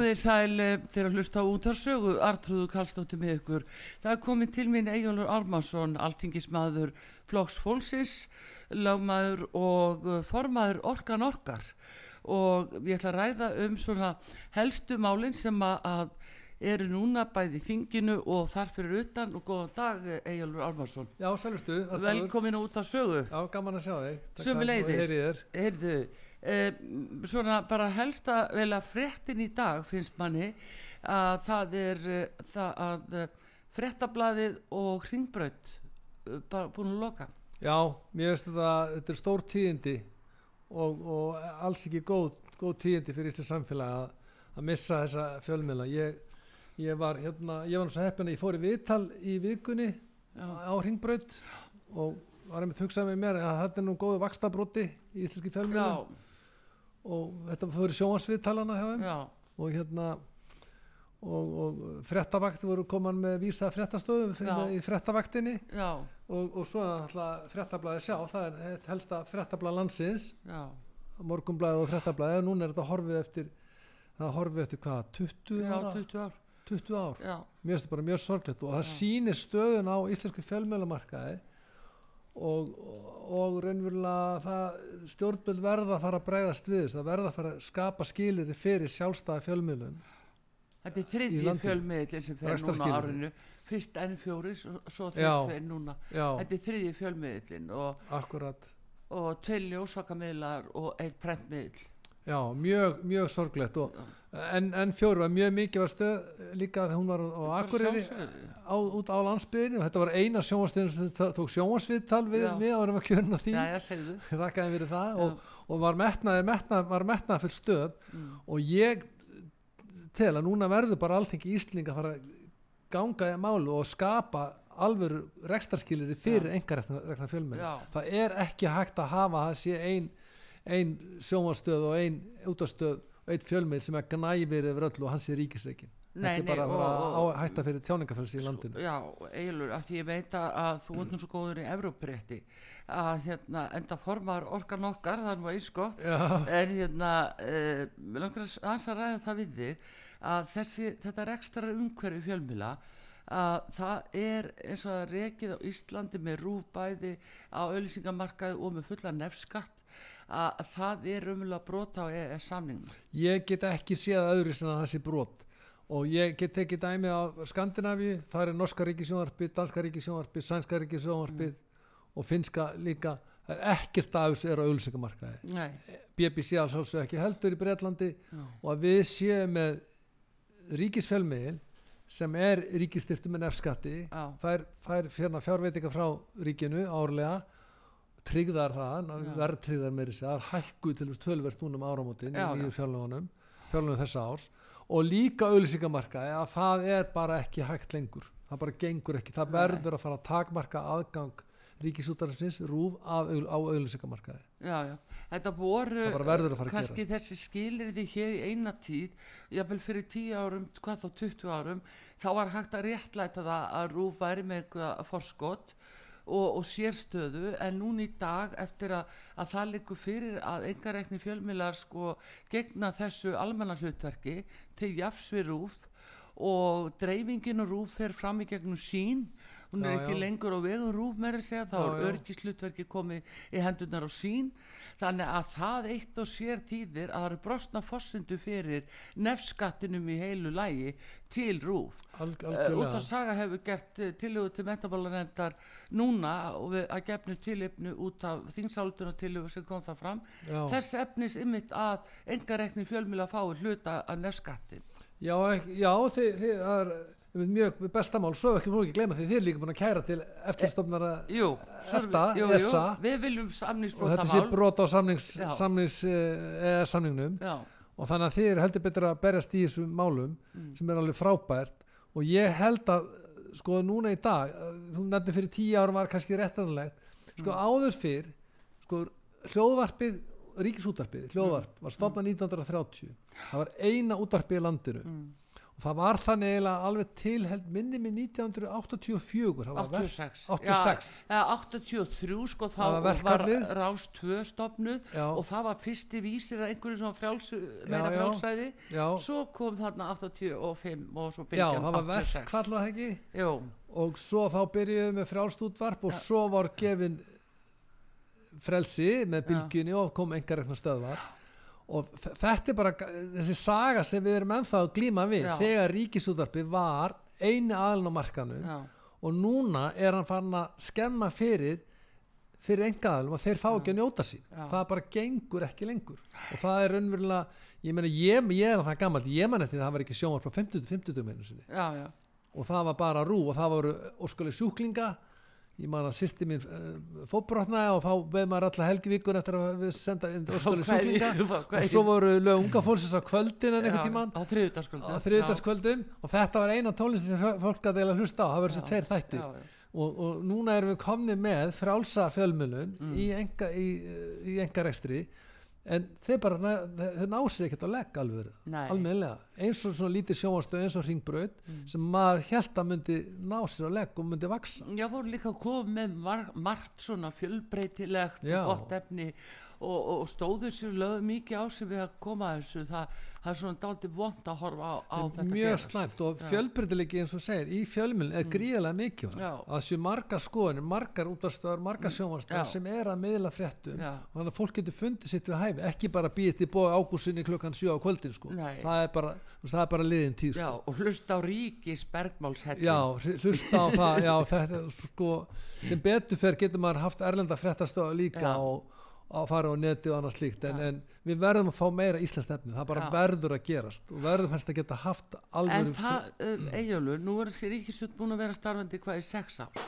Komið þið sæl eh, þegar að hlusta á útarsögu, Artrúðu Kallstóttir með ykkur. Það er komið til mín Egilur Armarsson, alþingismadur Flóks Fólksins, lagmaður og eh, formaður Orkan Orkar. Og ég ætla að ræða um svona helstu málinn sem að eru núna bæði þinginu og þar fyrir utan og góðan dag Egilur Armarsson. Já, sælustu. Velkomin út á sögu. Já, gaman að sjá þig. Sumi leiðis. Heyrðu. Eh, svona bara helsta vel að frettin í dag finnst manni að það er uh, það að uh, frettablaðið og hringbraut uh, bara búin að loka. Já, mér veist þetta þetta er stór tíðindi og, og alls ekki góð, góð tíðindi fyrir Íslands samfélag að, að missa þessa fjölmiðla. Ég, ég var hérna, ég var náttúrulega heppin að ég fór í viðtal í vikunni Já. á hringbraut og var einmitt hugsað með mér að þetta er nú góðu vakstabróti í Íslandski fjölmiðla Já og þetta fyrir sjóansviðtalana Já. og hérna og, og frettavakt voru koman með vísa frettastöðu í frettavaktinni og, og svo alltaf frettablaði sjá það er helsta frettablaði landsins. Morgumblaði og frettablaði og núna er þetta horfið eftir það horfið eftir hvað, 20 Já, ára? 20 ár, 20 ár. Já. mér finnst þetta bara mjög sorgleitt og það sýnir stöðun á íslensku fjölmjölumarkaði og, og raunverulega það stjórnböld verða að fara að bregðast við þess, það verða að fara að skapa skilir fyrir sjálfstæða fjölmiðlun Þetta er þriðji fjölmiðlin sem fer núna árinu. Fyrst enn fjóri, svo þetta fer núna. já. þetta er þriðji fjölmiðlin og, og tvei ljósakamiðlar og eitt prentmiðl Já, mjög, mjög sorglegt og, en, en fjóru var mjög mikið var stöð líka þegar hún var á Akureyri á, út á landsbyðinu og þetta var eina sjónvarsviðtal sem tók sjónvarsviðtal við mig og varum að kjörna því. Þakkaði fyrir það og, og var metnaði metnað, var metnaði fyrir stöð mm. og ég tel að núna verður bara allting í Ísling að fara að ganga í málu og skapa alvöru rekstarskilir fyrir enga rekna fjölmenn það er ekki hægt að hafa að sé einn ein sjónvarstöð og ein útastöð og einn fjölmið sem er gnæfir yfir öll og hans er ríkisreikin þetta er bara að hætta fyrir tjáningafélsi í landinu. sko, Já, eiginlega, af því ég veit að þú nú svo góður í Evróprétti að hérna, enda formar orkan okkar, er nú eins gott en hérna eh, langar að ræða það við þig að þessi, þetta er ekstra umhverfi fjölmila að það er eins og að rekið á Íslandi með rúbæði á auðlýsingamarkaði og með fulla nefnskatt að það er umvölu að brota á EES samningum ég get ekki séð öðru sem að sé brot. Og ég get tekið dæmi á Skandinavi það er norska ríkisjónvarpið, danska ríkisjónvarpið sænska ríkisjónvarpið mm. og finska líka. Það er ekkert af þessu er á auðlýsingamarkaði BBC alls ekki heldur í Breitlandi Já. og að við séum með ríkisfjölmiðil sem er ríkistyrtu með nefnskatti fær, fær fjárveitinga frá ríkinu árlega tryggðar það, verðtryggðar með þessi það er hækku til þess tölvert núna um áramótin í nýju fjárlöfunum fjárlöfunum þessa árs. Og líka auðlýsingamarkaði að það er bara ekki hægt lengur. Það bara gengur ekki, það verður að fara að takmarka aðgang ríkisútarsins rúf af, á auðlýsingamarkaði Já, já, þetta voru kannski þessi skilriði hér í eina tíð, jáfnvel fyrir 10 árum, hvað þá 20 árum þá var hægt að réttlæta það að rúf væri með eitthvað forskott og, og sérstöðu en núna í dag eftir að, að það likur fyrir að engareikni fjölmilar sko gegna þessu almenna hlutverki til jafs við rúf og dreifingin og rúf fer fram í gegnum sín hún er Já, ekki já. lengur á vegum rúf meira að segja, þá er örgislutverki komið í hendunar á sín. Þannig að það eitt og sér þýðir að það eru brostna fossindu fyrir nefnskattinum í heilu lægi til rúf Alg, Uh, út af saga hefur gert uh, tillögu til metamálarendar núna og við að gefnu tilöfnu út af þingsálduna tillögu sem kom það fram. Já. þess efnis ymmit að engarekni fjölmjöla fái hluta af nefnskattin Já, ekki, já þið, þið, það er mjög bestamál, svo ekki nú ekki gleyma því þið er líka búin að kæra til eftirstofnara Jú, EFTA, ESA. við viljum og þetta sé brot á samnings, samnings uh, samningnum Já, og þannig að þið eru heldur betur að berjast í þessum málum Mm. sem er alveg frábært. Og ég held að sko núna í dag, uh, þú nefnir fyrir tíu árum var kannski réttanlegt sko Mm. áður fyrr sko hljóðvarpið ríkisútvarpið, hljóðvarp Mm. var stofnað 1930 það var eina útvarpið í landinu. Mm, það var þannig eiginlega alveg til held minni með 1984 það var verk- 86 86. Já, eða 83 sko þá Það var var, verkfallið. rás 2 stopnuð Já. og það var fyrsti vísir að einhverju svona frjáls, meira já. frjálsæði já, svo kom þarna 85 og svo já, byrjan það var 86 það ekki? Jú, og svo þá byrjuðum við með frjálst útvarp og svo var gefin frelsi með bylgjunni og kom engar rekna stöðvar og þetta er bara þessi saga sem við erum ennþá að glíma við Já. þegar ríkisútvarpi var eini aðlun á markanum já, og núna er hann farin að skemma fyrir fyrir engaðalum og þeir fá ekki að njóta sín Já. það bara gengur ekki lengur og það er raunverulega ég, meina, ég, ég er það gammalt, ég man eftir það var ekki sjónvarp á 50. 50. meinu sinni og það var bara rú og það voru óskalega sjúklinga ég man að sýsti mín uh, fótbrotnaði og þá veið maður alla helgivíkun eftir að við senda óskalega sjúklinga. og svo voru lög unga fólksins á kvöldin en einhvern tíman á þriðutaskvöldu á þriðdagskvöldum og þetta var eina tónlistin sem fólk að deila hlusta á. Það verður þessi tveir þættir. já, já. og, og núna erum við komni með frálsa fjölmjölun Mm. í, enga, í, í enga rekstri en þeir bara þeir ná sér ekkert á legg alveg almennilega, eins og svona lítið sjónvarstöð eins og ringbraut Mm. sem maður held að myndi ná sér á legg og myndi vaksa Já, voru líka komið margt svona fjölbreytilegt og gott efni og, og stóðu sér lögðu mikið á sig við að koma að þessu það, það er svona dálítið vond að horfa á, á þetta mjög slæmt og Já. fjölbreytilegi eins og segir í fjölmjölun er gríðarlega mikið Já. að það séu margar skoðanir, margar útastöðar margar sjónvarstöðar Mm. Já. sem er að miðla fréttum Já. og þannig að fólk getur fundið sitt við hæfi ekki bara býðið til bóða ágússinni klukkan 7 á kvöldin sko. Það er bara, það er bara liðin tíð Já, sko. og hlusta á ríkis bergmálshellin já, hl- hlusta á það já, þetta, sko, sem betur fer getur maður haft erlenda fréttastöða líka Já. og að fara á neti og annað slíkt en, Já. en við verðum að fá meira íslensk efni það bara Já. verður að gerast og verðum helst að geta haft alveg En það, um, Eyjólfur, nú er þessi ríkisut búin að vera starfandi hvað í sex ár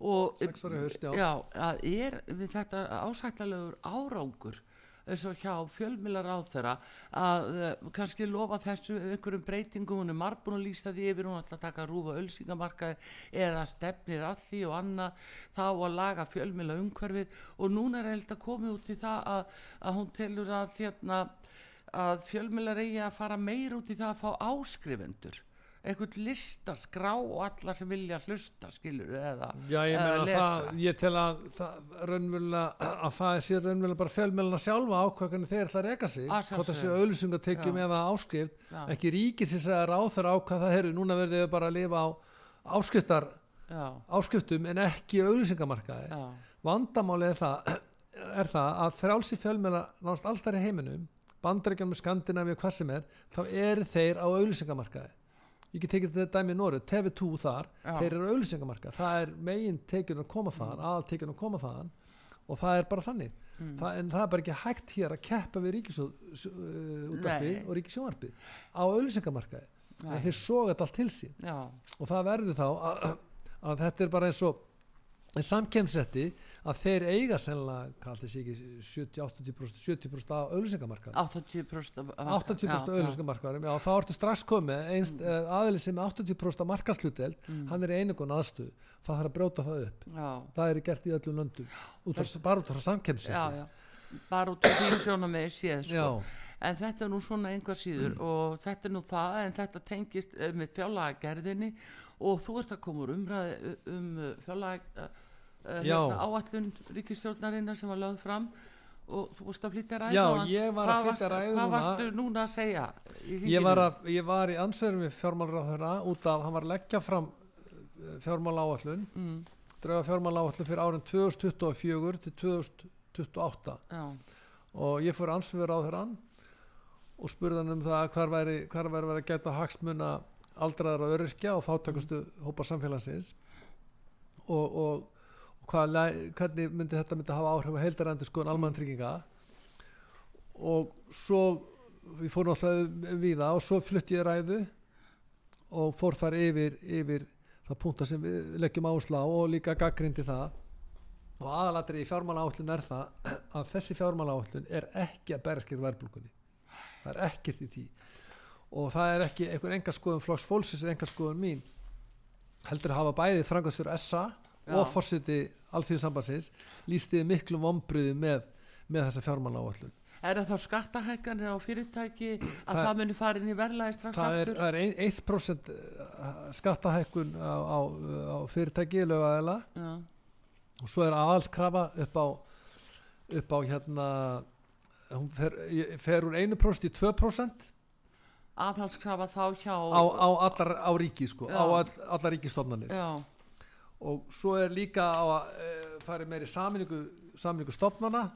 og Sex ára í haust, já. já, er við þetta ásættalegur árangur eins og hjá fjölmilar á þeirra að uh, kannski lofa þessu einhverjum breytingum, hún er margbúin að lýsa því yfir, hún ætla að taka rúfa ölsingamarkaði eða stefnir að því og annað þá að laga fjölmila umhverfið og núna er held að komið út í það að, að hún telur að hérna að fjölmiðlar eigi að fara meir út í það að fá áskrifendur einhvern lista, skrá og alla sem vilja hlusta, skilur eða, Já, ég eða lesa. það, ég tel að það að það sé raunverulega bara fjölmjöluna sjálfa ákvæðan þeir ætla að reka sig, hvort það sé Já. eða áskrift, Já. ekki ríkisins að ráþur ákvæð það heyrðu, núna verðum við bara að lifa á áskriftar, já, áskriftum en ekki auðlýsingamarkaði. já, Vandamáli er það, er það að frálsi fjölmjöla náttúrulega alls þar í heiminum, bandaríkjum með Skandinavíu og hvað sem er, þá eru þeir á auðlýsingamarkaði. Ég get tekið þetta dæmi í Nóru, TV2 þar, Já. þeir eru á auðlýsingamarkað, það er megin tekjun að koma þaðan, aðal tekjun að koma þaðan og það er bara þannig. Það, en það er bara ekki hægt hér að keppa við ríkisútvarpi Nei. og ríkisjónvarpi á auðlýsingamarkaði. Nei. Þeir soga þetta allt til sín já, og það verður þá að, að þetta er bara eins og samkemsetti að þeir eiga sennilega, hvað þessi ekki 70-80% 70% á auðlýsingamarkað 80% 80% á auðlýsingamarkaðum, já þá ertu strax komið einst mm. aðeins sem er 80% af markasluteld, hann er í einigun aðstöð það þarf að brjóta það upp. Já, það er gert í öllum löndum út af, bara út af já bara út af því sjóna með séð sko. En þetta er nú svona einhver síður og þetta er nú það en þetta tengist uh, með fjárlagagerðinni og þú ert að koma úr umræði um uh, fjárlaga uh, uh, hérna, áallun ríkistjórnarinnar sem var lögð fram og þú varst að flytja ræðu Já, ég var að flytja ræðu hvað varstu núna að segja ég var, að, ég var í ansverum við fjármálráðherra út af hann var að leggja fram fjármála áallun mm, drauga fjármála áallun fyrir árin 2024 til 2028 já, og ég fór ansfyrir á þeirra og spurði hann um það hvar væri, hvar væri að gæta hagsmuna aldraðar og öryrkja og fátakastu hópa samfélagsins. Og, og, og hvað, hvernig myndi þetta myndi hafa áhrif á heildarendur skoðun almann og svo við fórum alltaf við það og svo flutti ég ræðu og fór þar yfir, yfir það punkta sem við leggjum áherslu á og líka gaggrindi það. Og aðalatri í fjármála áhullun er það að þessi fjármála áhullun er ekki að bæra skil verðbólgunni. Það er ekkert í því og það er ekki einhver enga skoðun flokks fólksins enga skoðun mín heldur að hafa bæði frangastur SA Já. og fórseti alþjóðsambansins lístiði miklu vombriði með, með þessa fjármála áhullun er það þá skattahækkanir á fyrirtæki að Það- það, muni fara inn í verðlæði strax það er, aftur? það er ein- 1% skattahækkun á, á, á fyrirtæki lögaðela já, og svo er aðalskrafa upp á upp á hérna hún fer, fer úr 1% í 2% aðhalskrafa þá hjá á, á allar á ríki sko, á all, allar ríkistofnanir já, og svo er líka á að e, fara meiri saminningu, saminningu stofnana.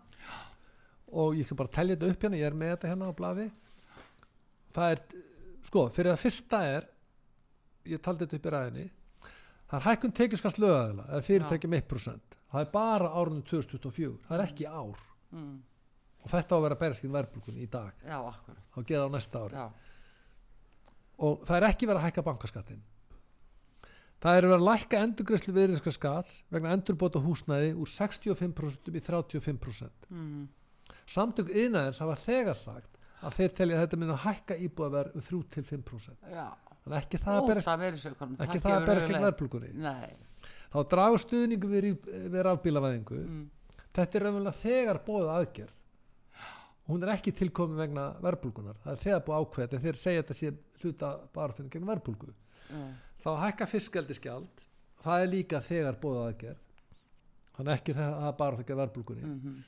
Og ég skal bara telja þetta upp hérna, ég er með þetta hérna á blaði. Það er, sko, fyrir að fyrsta er ég taldi þetta upp í ræðinni það er hækkun tekjuskast lögaðila eða fyrirtækjum 1% það er bara árunum 2024, það er ekki ár. Mm, og þetta á að vera berskinn verðbólkunni í dag. Já, þá gera á næsta ári. Já, og það er ekki verið að hækka bankaskattin það er verið að lækka endurgræslu viðrinska skats vegna endurbóta húsnæði úr 65% í 35% mm, samtök yðnaðins hafa þegar sagt að þeir telja að þetta minna að hækka íbúðaverð um 3-5% já. Þannig ekki það Óta verðsaukanum, ekki það að berast gegn nei, þá dragur stuðningu við, við rafbílavæðingu. Mm, þetta er raunverulega þegar bóðið aðgerð hún er ekki tilkomin vegna verðbólgunar það er þegar búið ákveð þegar þeir segja þetta sé hluta baráttunni gegn verðbólgu. Já, þá hækka fiskjaldiskjald það er líka þegar bóðið aðgerð. Þannig ekki það það er bara þegar verðbólgunni. Mhm,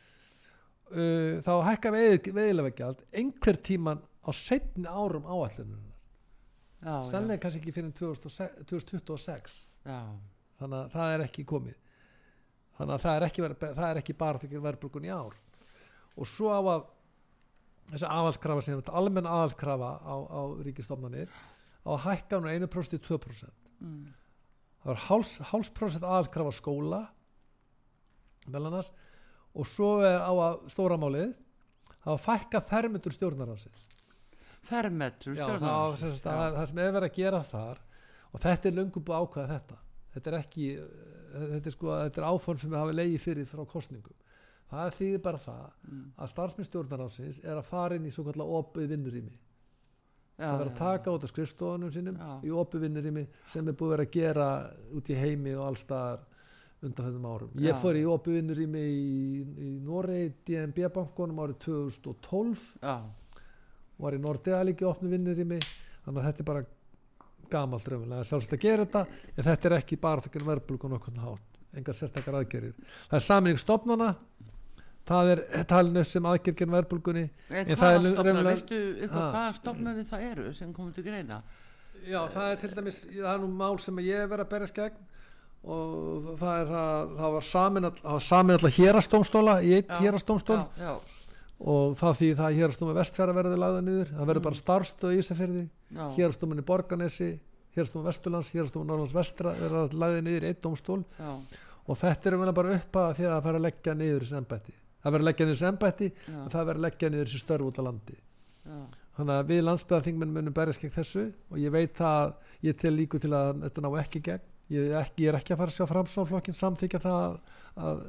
uh, þá hækka veiðilegagjald einhver tíman á setni árum áallununar sannlega kannski ekki fyrir 2006 2026 já, þannig að það er ekki komið. Þannig að það er ekki, ekki bara þegar verðbólgun í ár. Og svo á að þessi aðalskrafa sem þetta almenn aðalskrafa á, á ríkistofnanir á að hækka nú 1% í 2% mm, það var háls, hálsprosent aðalskrafa á skóla meðal annars og svo er á að stóra málið það var að fækka fermetur stjórnarásins fermetur Já, það, sem er verið að gera þar og þetta er löngu búið að ákveða þetta. Þetta er ekki þetta er, sko, þetta er áform sem við hafa leiði fyrir frá kostningum það þýðir bara það mm, að starfsminn stjórnarásins er að fara inn í svo kallar opið vinnurými. Já, það verður að taka út af skrifstofunum sínum Já. í opið vinnurými sem er búið að vera að gera út í heimi og allstaðar undan þessum árum. Ég Já. fór í opið vinnurými í, í Noregi, DNB bankonum árið 2012 já, var í Nordea líka í opnu vinnurými. Þannig að þetta er bara gamalt raunverulega. Sjálfsagt að gera þetta en þetta er ekki bara þokkar verðbólgun okkur hátt engar sérstakar aðgerir það er saminning stofnana það er talinu sem aðgerð gegn verðbólgunni. En En hvaða raunverulega- veistu hvaða stofnanir það eru sem komið til greina? Já, það er til dæmis, það er nú mál sem ég verið að berjast gegn og það er það, það var samin það var samin alltaf hérastómstóla í eitt hérastómstól og það því það hérastómi vestfjara verður lagða niður, það verður Mm. bara starfstöð í Ísafjörði, já, hérastómin í Borganesi hérastómi Vesturlands, hérastómi Norrlands vestra verður lagði niður í eitt dómstól. Já, og þetta er bara upp að því að það fara að leggja niður þessi embætti það verður að leggja niður þessi embætti já, og það verður að leggja niður þessi störf út á landi. Já, þannig að við landsbyðarþingmenn munum berjast gegn þessu og ég veit að ég tel líku til að þetta ná ekki gegn. Ég er ekki, ég er ekki að fara að sjá framsóflokkin samþykja það að,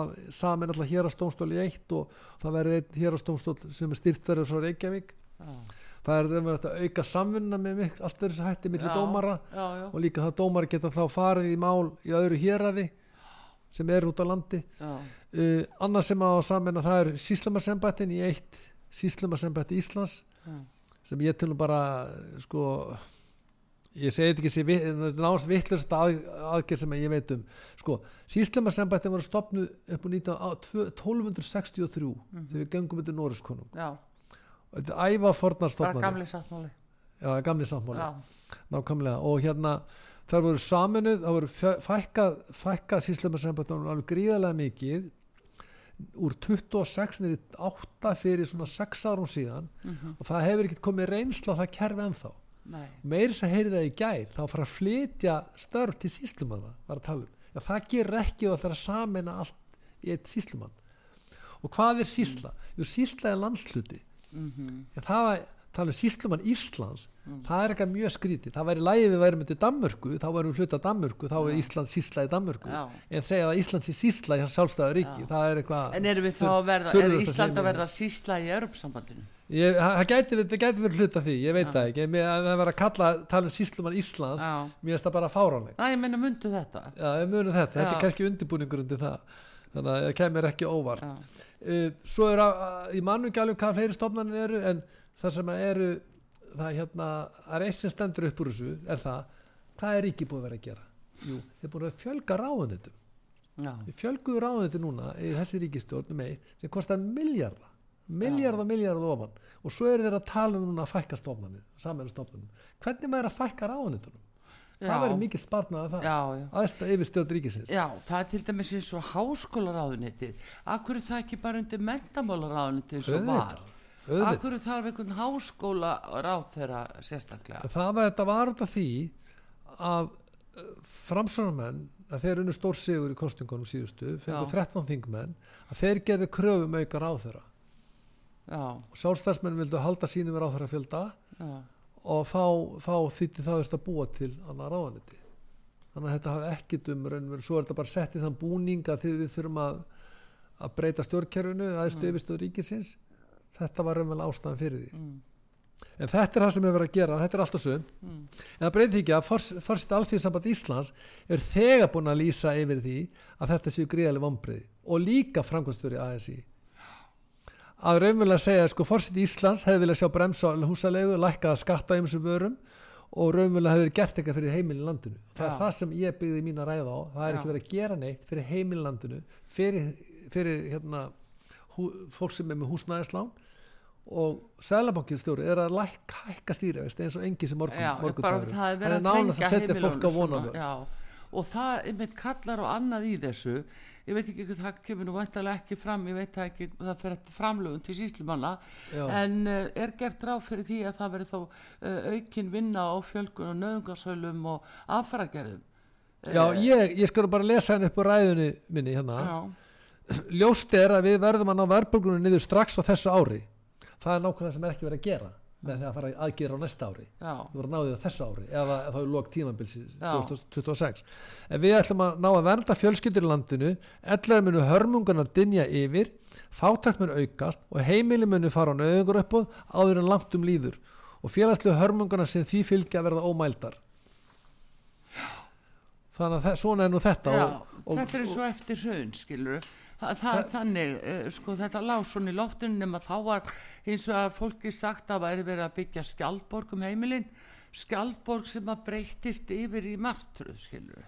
að samin alltaf hérastómstól í eitt og það verður einn hérastómstól sem er styrt verður frá Reykjavík. Já, það er þeim að auka samvinna með mig allt verður þessu hætti milli Já. dómara já, já, og líka það dómari geta þá farið í mál í öðru héraði sem er út á landi. Já, uh, annað sem á samin að það er síslumarsembættin í eitt síslumarsembætti Íslands já, sem ég til bara sko ég segi þetta ekki vi- þetta er náðast vittlust að, aðgerð sem ég veit um. Sko, síslemarsembættin voru stopnuð upp á 19 á tvö- 1263 þegar við gengum já, og þetta er æva fornar bara stopnari gamli sáttmáli. Já, gamli sammáli, já, nákvæmlega. Og hérna þar voru saminuð, það voru fækkað fækkað síslumarsembættunum alveg gríðarlega mikið úr 26 niður í 8 fyrir svona 6 árum síðan Mhm. og það hefur ekkert komið reynsla á það kerfi ennþá Nei. meiri sem heyrði það í gær þá fara að flytja störf til síslumanna var að tala um, já, það gerir ekki og það er að samena allt í eitt síslumann og hvað er sísla? Jú, sísla er landsluti Mhm. Já, það var tala um síslumann Íslands það er eitthvað mjög skrítið. Það væri lægi við værum til Danmörku þá værum við hluta Danmörku, þá er Ísland sísla í Danmörku. Já. en segja að Ísland sé sísla í sjálfstæða ríki, það er eitthvað En erum við þá að verða, er Ísland að ég- verða sísla í Europasambandinu? Ég, það gæti, gæti verið hluta því, ég veit það ekki. Að það var að kalla, tala um síslumann Íslands mér finnst það bara fáránleg Næ, ég meina mundu þetta. Já, við munum þetta, þetta Það að ekki að, að ekki sem að eru það hérna, að sem stendur upp úr þessu er það, hvað er ríki búið að vera að gera? Jú, þeir búið að fjölga ráðunitum við fjölguðu ráðuniti núna í þessi ríkistjórn um eitt sem kostar miljardar miljard og miljard ofan. Og svo eru þeir að tala um núna að fækka stofnarnir sammeinu stofnarnir, hvernig maður er að fækka ráðunitunum það verður mikið sparnað af það. Aðstæða yfir stjórn ríkisins. Já, það er til dæmis eins og háskólaráðunitið. Akkur er það ekki bara undir mentamálaráðunitið eins og var? Akkur það einhvern háskólaráð þeirra sérstaklega? það var þetta var af því að framsvonarmenn að þeir unnu stór sigur í kostingunum síðustu fengur Já. 13 þingmenn að þeir gerðu kröfum auka ráðherra Já, og sjálfstæðsmenn vildu halda sínum ráðherra fjölda já, og þá, þá þýtti það verið að búa til annar ráðaniti þannig að þetta hafi ekkit um raunveru, svo er þetta bara sett í þann búning að þið við þurfum að, að breyta stjórnkerfinu, aðeins mm. yfirstöð ríkisins þetta var raunverulega ástæðan fyrir því. Mm, en þetta er það sem er verið að gera, þetta er alltaf sögum mm, en það breytir ekki að fórsett alþjóðsamband Íslands er þegar búin að lýsa yfir því að þetta séu gríðaleg vombriði og líka framkvæmstjóri ASI að raunverulega segja sko fórsett Íslands hefði viljað sjá bremsa húsalegu, lækkaða skatta á einhversum vörum og raunverulega verið gert eitthvað fyrir heimilin í landinu. Það Já. er það sem ég byggði mín að ræða á. Það er Já. ekki verið að gera neitt fyrir heimilin í landinu fyrir, fyrir hérna, hú, fólk sem er með húsnæðislán og Sælabankistjóri er að hækka stýrivist eins og engi sem morgun, morgundagurinn. það er nánast að setja fólk á já, og það einmitt kallar á annað í þessu ég veit ekki hvað það kemur nú vantarlega ekki fram ég veit ekki, það fer framlöfun til síslumanna Já. en uh, er gert ráð fyrir því að það verið þá uh, aukin vinna á fjölgun og nöðungarsölum og aðfaragerðum Já, ég, ég skal bara lesa henni upp á ræðunni minni hérna. já, Ljóst er að við verðum að ná verðbólgunum niður strax á þessu ári. Það er nákvæmlega sem er ekki verið að gera með því að fara aðgera á næsta ári. já, Við vorum að ná því á þessu ári eða þá er lók tímabilsins Já. 2026. En við ætlum að ná að vernda fjölskyldur í landinu, ellega munu hörmungunar dinja yfir, fátækt munu aukast og heimili munu fara á nöðungur uppóð áður en langt um líður og félagslega hörmungunar sem því fylgja verða ómældar. Þannig að svona er nú þetta já og, og, þetta er svo eftir hrun skilur Þa, það þannig, uh, sko þetta lág svona í loftinu nema þá var hins vegar fólki sagt að væri verið að byggja skjaldborg um heimilin. Skjaldborg sem að breyttist yfir í martruð skilur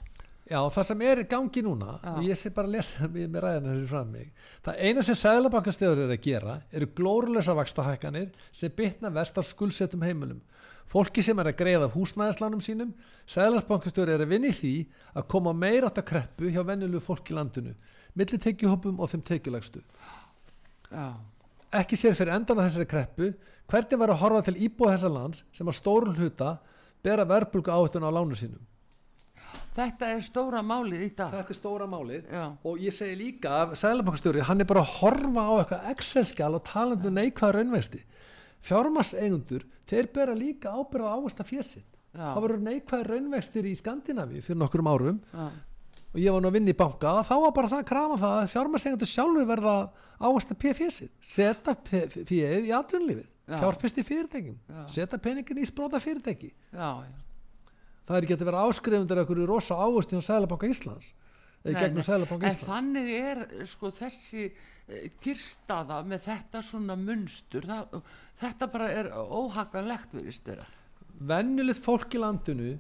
Já, það sem er í gangi núna Já. og ég sé bara að lesa það með, ræðina þessu fram mig það eina sem sæðlabankastjóður er að gera eru glórulösa vakstahækkanir sem bitna verst á skuldsettum heimilum. Fólki sem er að greiða húsnæðislánum sínum sæðlabankastjóður er að vinna í því að koma meira átt að kreppu hjá venjulegu fólki landinu milli tekjuhópum og þeim tekjulegstu ekki sér fyrir endan á þessari kreppu. Hvernig var að horfa til íbúa þessa lands sem að stórun hluta bera verbulgu áhættuna á lánu sínum? Þetta er stóra málið í dag. Þetta er stóra málið. Já, og ég segi líka að Sæðlabankastjóri hann er bara að horfa á eitthvað Excel-skjal og talandi um neikvæða raunvexti. Fjármarseigundur þeir bera líka ábyrða ávast að fjössitt já, það voru neikvæða raunvextir í Skandinavíu fyrir nokkrum árum. Já, og ég var nú að vinna í banka þá var bara það að krafa það að fjármarseigundur sjálfur verða að fjössitt setja fjöð í atvinnlífið Já. fjárfest í fyrirtækjum Já. setja peningin í spróta fyrirtæki já, já. það er ekki að vera áskrifundur eitthvað rosa ávusti á Sæðlabanka Íslands eða gegnum nei. Sæðlabanka en Íslands þannig er sko þessi uh, kyrstaða með þetta svona munstur það, þetta bara er óhaganlegt virðist þeirra venjulegt fólk í landinu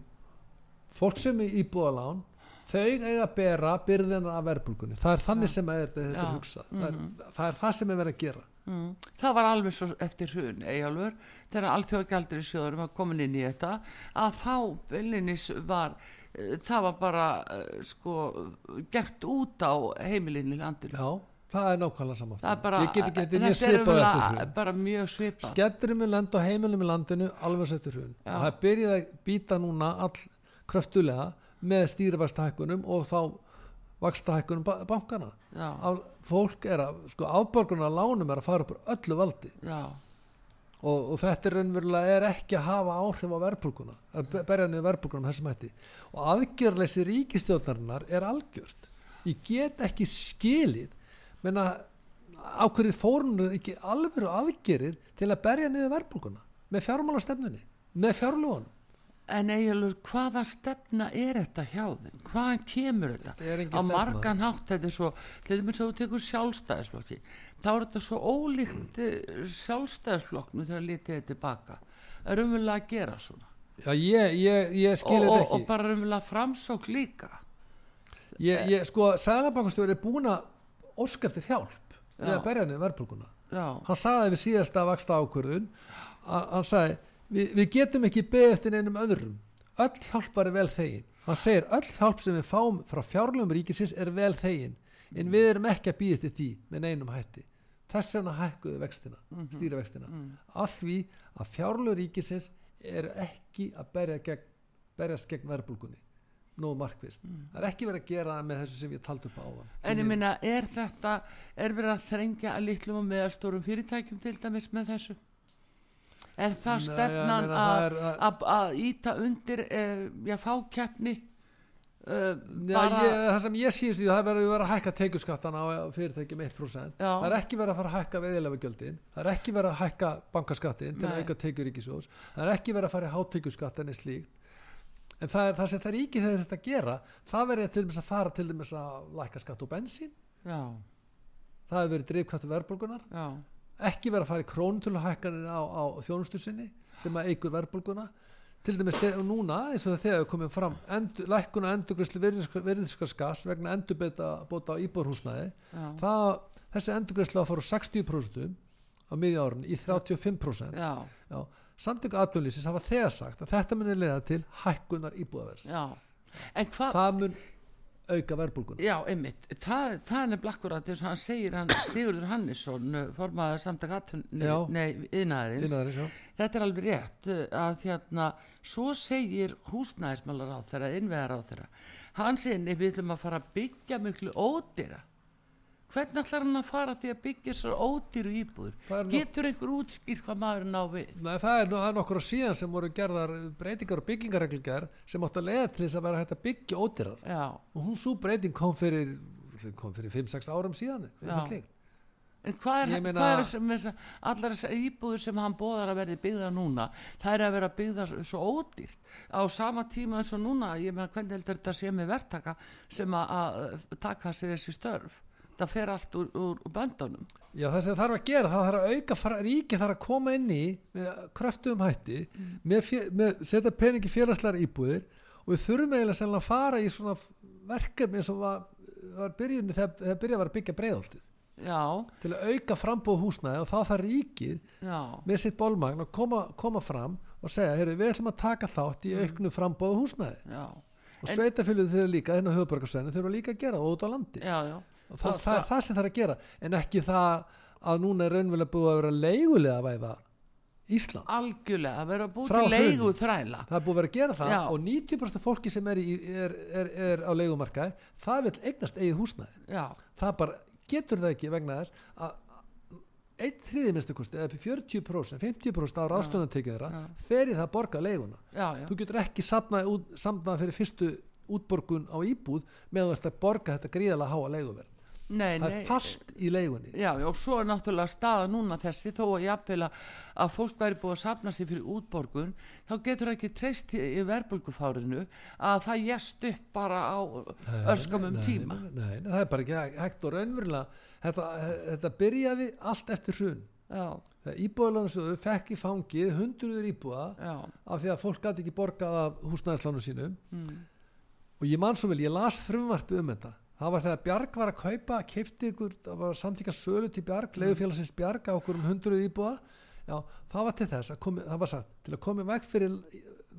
fólk sem er íbúðalán þau eiga að bera byrðina af verbulgunni það er þannig sem er, þetta er hugsað. Það, er, það er það sem er verið að gera. Mm. Það var alveg svo eftir hrun Eyjálfur, þegar alþjóðgjaldur í sjóðurum var komin inn í þetta að þá byllinis var eh, það var bara eh, sko gert út á heimilinu í landinu. Já, það er nákvæmlega saman það er bara, er er hrun. bara mjög svipað. Sketturum er lenda á heimilum í landinu alveg settur Já. og það byrjaði að býta núna all kröftulega með stýrivastahækkunum og þá vakstahækkunum ba bankana Af, fólk er að, sko afborgunar lánum er að fara upp öllu valdi. Og, og þetta er raunverulega er ekki að hafa áhrif á verðbólguna að be- berja niður verðbólguna með þessum hætti. Og aðgjörleysi ríkistjórnarinnar er algjört. Ég get ekki skilið menna ákveðið fórunur ekki alveg aðgerir til að berja niður verðbólguna með fjármálastefnunni með fjárlóðunum en eiginlega hvaða stefna er þetta hjá þeim? Hvaðan kemur þetta? Þetta er á margan hátt þetta er svo til dæmis að þú tekur sjálfstæðisflokki þá er þetta svo ólíkt eh, sjálfstæðisflokknu þegar litið er tilbaka er umvöldlega að gera svona? Já ég, ég, ég og, og, og bara umvöldlega framsók líka? Ég, ég, sko sælabankastjóri er búin að óska eftir hjálp við að berja niður verðbólguna. Já, hann sagði við síðasta vaksta ákvörðun hann sagði við, við getum ekki beðið eftir neinum öðrum. Öll hjálpar er vel þegin. Hann segir öll hjálp sem við fáum frá fjárlum ríkisins er vel þegin en við erum ekki að býða til því með neinum hætti. Þess vegna hækkuðu vextina stýra vextina af því að fjárlum ríkisins er ekki að berja gegn, berjast gegn verðbólgunni. Nógu markvist það er ekki verið að gera það með þessu sem ég taldi upp á Því en ég minna er þetta er verið að þrengja að litlum og meðastórum fyrirtækjum til dæmis með þessu er það stefnan að er- að- að að íta undir eh, já, fákeppni uh, Já, ég, það sem ég síðust því það er verið verið að hækka teikuskattan á fyrirtækjum 1% Já. það er ekki verið að fara að hækka veðilega gjöldin það er ekki verið að hækka bankaskattin til að Nei. auka tekjur ríkisjós það er ekki verið að fara í hátekjuskattin eða slíkt. En það, er, það sem það ríki þegar þetta að gera það verið til dæmis að fara til dæmis að lækka skatt og bensín. Já, það hefur verið drifkvættu verðbólgunar ekki verið að fara í krónutölu hækkanir á, á þjónustu sinni sem að eigur verðbólguna. Til dæmis þegar, núna eins og þegar við komum fram endur, lækkuna endurgræslu virðiskarskas vegna endurbeta bóta á það, þessi endurgræslu að fara úr 60% á miðja árun í 35% já, Já, samtök aðdunlýsins hafa þegar sagt að þetta muni leiða til hækkunar íbúðavers en hvað það mun auka verðbólguna. Já, einmitt, það, það er nefnilega akkurat eins og hann segir, hann, Sigurður Hannesson uh, formaður samtak atun, Já. nei, yðnaðarins, þetta er alveg rétt uh, að hérna, svo segir húsnæðismálar á þeirra, innveðar á þeirra hann segir, við ætlum að fara að byggja miklu ódýra hvernig ætlar hann að fara því að byggja svo ódýru íbúður getur einhver útskýrt hvað maður ná við? Nei, það er, er nokkur á síðan sem voru gerðar breytingar og byggingareglgar sem átt að leiða til þess að vera hægt að byggja ódýrar. Já, og hún svo breyting kom fyrir kom fyrir 5-6 árum síðan. En hvað er, meina- hvað er sem, þessa, allar þessar íbúður sem hann bóðar að verði byggða núna það er að vera byggða svo- ódýrt á sama tíma eins og núna? Ég meina hvernig heldur þetta sé með verktaka sem að, að taka sér þessi störf það fer allt úr, úr, böndunum. Já, það sem þarf að gera, það þarf að auka ríki þarf að koma inn í með kröftum hætti með, fjö- með setja peningi félagslegar íbúðir og við þurfum eiginlega að fara í svona verkefni eins og var, var byrjunni þegar, þegar byrjað var að byggja breiðoltið já, til að auka frambóð húsnæði og þá þarf ríkið já, með sitt bólmagn að koma, koma fram og segja, heyrðu, við ætlum að taka þátt í auknu frambóð húsnæði. Já. Og sveitafylgðu þurfa líka, hérna á höfuborgarsvæðinu þurfa líka að gera út á landi. Já, já, og það, Og það er það- það sem það er að gera. En ekki það að núna er raunverulega búið að vera leigulega væða Ísland. Algjörlega að vera búið Frá til leigu þræla það er búið að vera að gera það Já. og 90% fólki sem er, í, er, er, er á leigumarkaði það vil eignast eigið húsnæði. Já, það bara getur það ekki vegna þess að einn þriði minnstu kosti eða upp í 40% 50% á rástunartekið þeirra fer í það að borga leiguna. Já, þú getur ekki safnað fyrir fyrstu útborgun á íbúð með þú ert að borga þetta gríðalega háa leiguverð nei, það nei. er fast í leigunni. Já, já, og svo er náttúrulega staða núna þessi þó að jafnvel að, fólk væri búið að safna sig fyrir útborgun þá getur það ekki treyst í, í verbulgufárinu að það jæst upp bara á öskamum tíma. nei, það er bara ekki hæ- hægt og raunverulega þetta, þetta byrjaði allt eftir hrun. Íbúðalónasjóður fekk í fangið hundruður íbúða já, af því að fólk gæti ekki borgað af húsnæðislánu sínum. Mm, og ég man svo vel, ég las frumvarpið um þetta það var þegar Bjarg var að kaupa keipti ykkur, það var samtíka sölu til Bjarg Mm. leigufélagsins Bjarg á okkur um hundruð íbúða já, það var til þess að komi, það var sagt, til að koma veg fyrir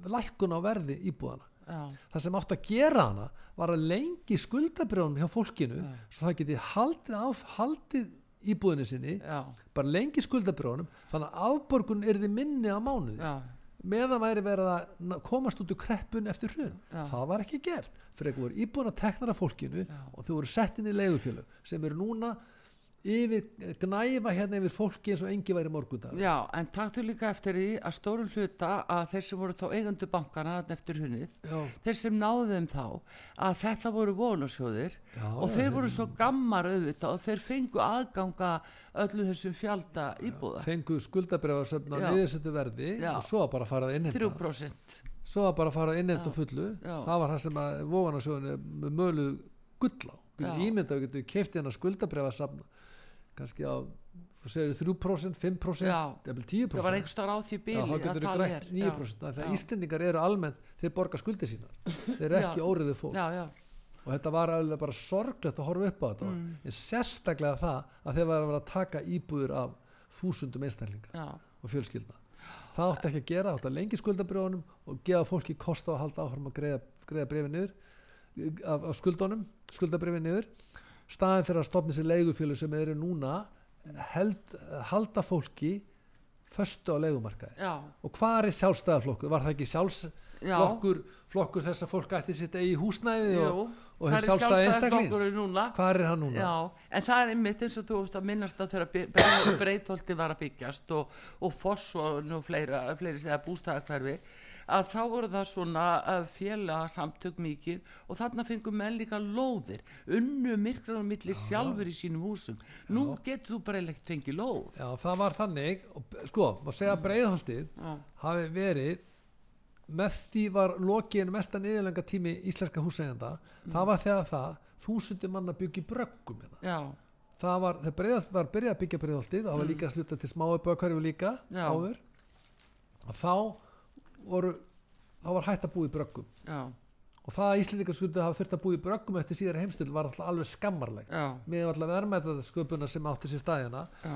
lækkun á verði íbúðana Já. það sem átt að gera hana var að lengi skuldabrjónum hjá fólkinu svo það geti haldið, af, haldið íbúðinu sinni já, bara lengi skuldabrjónum þannig að afborgun er þið minni á mánuði. Já, meðan væri verið að komast út úr kreppun eftir hrun Já. það var ekki gert fyrir ekki voru íbúin að tekna af fólkinu Já. og þau voru sett inn í leigufélög sem eru núna yfir, gnæfa hérna yfir fólki eins og engi væri morgundag já, en taktu líka eftir því að stórum hluta að þeir sem voru þá eigandu bankana eftir hunnið, þeir sem náðu þeim þá að þetta voru vonasjóðir Já, og þeir voru svo gammar auðvitað og þeir fengu aðganga öllu þessum fjálta íbúða. fengu skuldabrjáða söfna Já. niðursettu verði Já. og svo bara að fara að innheimta. 3% svo bara að fara að innheimta á fullu. Já. það var það sem að vóðanarsjóðinu möluð gull á. Ímynda við getum safna kannski á segir 3%, 5%, Já. jafnvel 10% það var einhver starf á því Já, bíli getur þú grætt 9% af því að Íslendingar eru almennt þeir borga skuldi sínar. Þeir eru ekki Já. óriðu fólk. Já, já, og þetta var alveg bara sorglegt að horfa upp á þetta. Mm. en sérstaklega það að þeir var að vera að taka íbúður af þúsundum einstaklinga já, og fjölskyldna það átti ekki að gera, átti að lengi skuldabrjónum og gefa fólki kost á að halda áfram að greiða, greiða brefi niður af, af skuldunum, skuldabrifi niður staðin fyrir að stopna sér leigufjölu sem eru núna held, halda fólki föstu á leigumarkaði. Og hvað er sjálfstæðaflokkur, var það ekki já. sjálfsflokkur flokkur þess að fólk ætti sitt eigi húsnæði Jú, og, og það hef er sjálfstæði einstaklings? hvað er hann núna? Já, en það er einmitt eins og þú veist að minnast að þegar breyðholti var að byggjast og, og foss og fleiri segja bústæðakverfi að þá voru það svona félaga samtök mikið og þarna fengum menn líka lóðir unnu myrkranum milli sjálfur í sínum húsum. Nú getur þú bara eiginlega fengið lóð. Já, það var þannig og, sko, má segja Já, hafi verið með því var lokiðin mestan yfirlenga tími íslenska húsægjanda það var þegar það þúsundi manna byggi bröggum hérna. já, það var, þegar breiðholt var byrjað að byggja breiðholtið það var líka að sluta til smáu bökverfi líka Já. áður. Að þá voru þá var hægt að búa í bröggum. Já, og það að Íslendingar skuldu hafa þurft að búa í bröggum eftir síðar heimstöld var alltaf alveg skammarlegt. Með alltaf verðmæta sköpuna sem átti sér staðina já,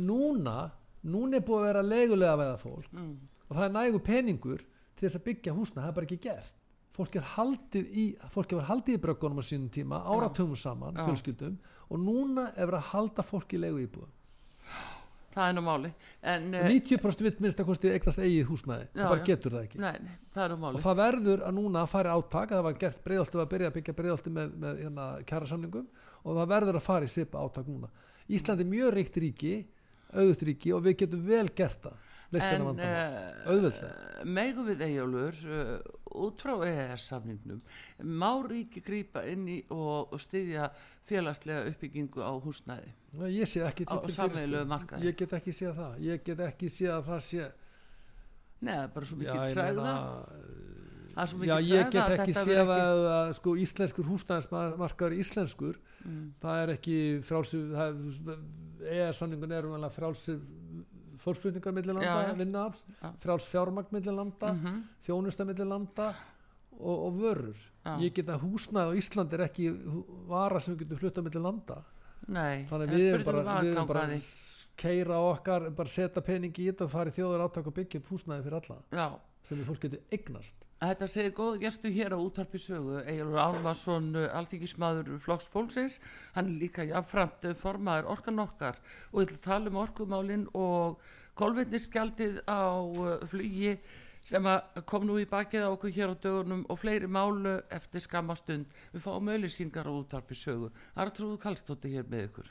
núna, núna er búið að vera leigulega veða fólk mm, og það er nægu peningur til þess að byggja húsna, það er bara ekki gert. Fólk er haldið í fólk er haldið í bröggunum á sínum tíma, áratugum saman Já. fjölskyldum og núna er verið að halda fólk í leigu íbúðum það er nú máli en, eh, 90% vitt minnst að kosti eignast eigið húsnæði. Já, það bara getur það ekki. Nei, nei, það og það verður að núna fara í átak það var gert breiðolti var að byrja að byggja breiðolti með, með hérna, kjærasamningum og það verður að fara í svipa átak núna. Ísland er mjög ríkt ríki auðvut ríki og við getum vel gert það leystina en vandamál uh, auðveldlega. megum við eigjálfur uh, út frá EES samningnum má ríki grípa inn í og, og styðja félagslega uppbyggingu á húsnæði? Nei, ég sé ekki Á ég get ekki séð það. Ég get ekki séð að það sé neða bara svo mikið svo já, ég get að ekki séð að, að sko, íslenskur húsnæðismarkaður íslenskur. Mm, það er ekki frálsir eða samningun er umvæmlega frálsir fólksflutningar millir landa, Já. fráls fjármagn millir landa mhm, þjónusta millir landa og, og vörur. Já. ég get að húsnæð á Íslandi er ekki vara sem við getum flutta millir landa. Nei þannig við erum spurning bara, um við erum bara keira okkar, bara setja peningi í þetta og fara í þjóður áttak og byggja upp húsnæði fyrir alla. Já sem við fólk getur eignast Þetta segir góð gestu hér á útvarpi sögu Egilur Álvarsson, alþingismadur Flokks Fólksins, hann er líka jafnframt eh, formaður orkan okkar og við ætlum að tala um orkumálin og kolvetnisgjaldið á eh, flugi sem kom nú í bakið á okkur hér á dögunum og fleiri málu eftir skamastund. Við fáum auðlýsingar á útvarpi sögu. Artrúðu Kallstótti hér með ykkur.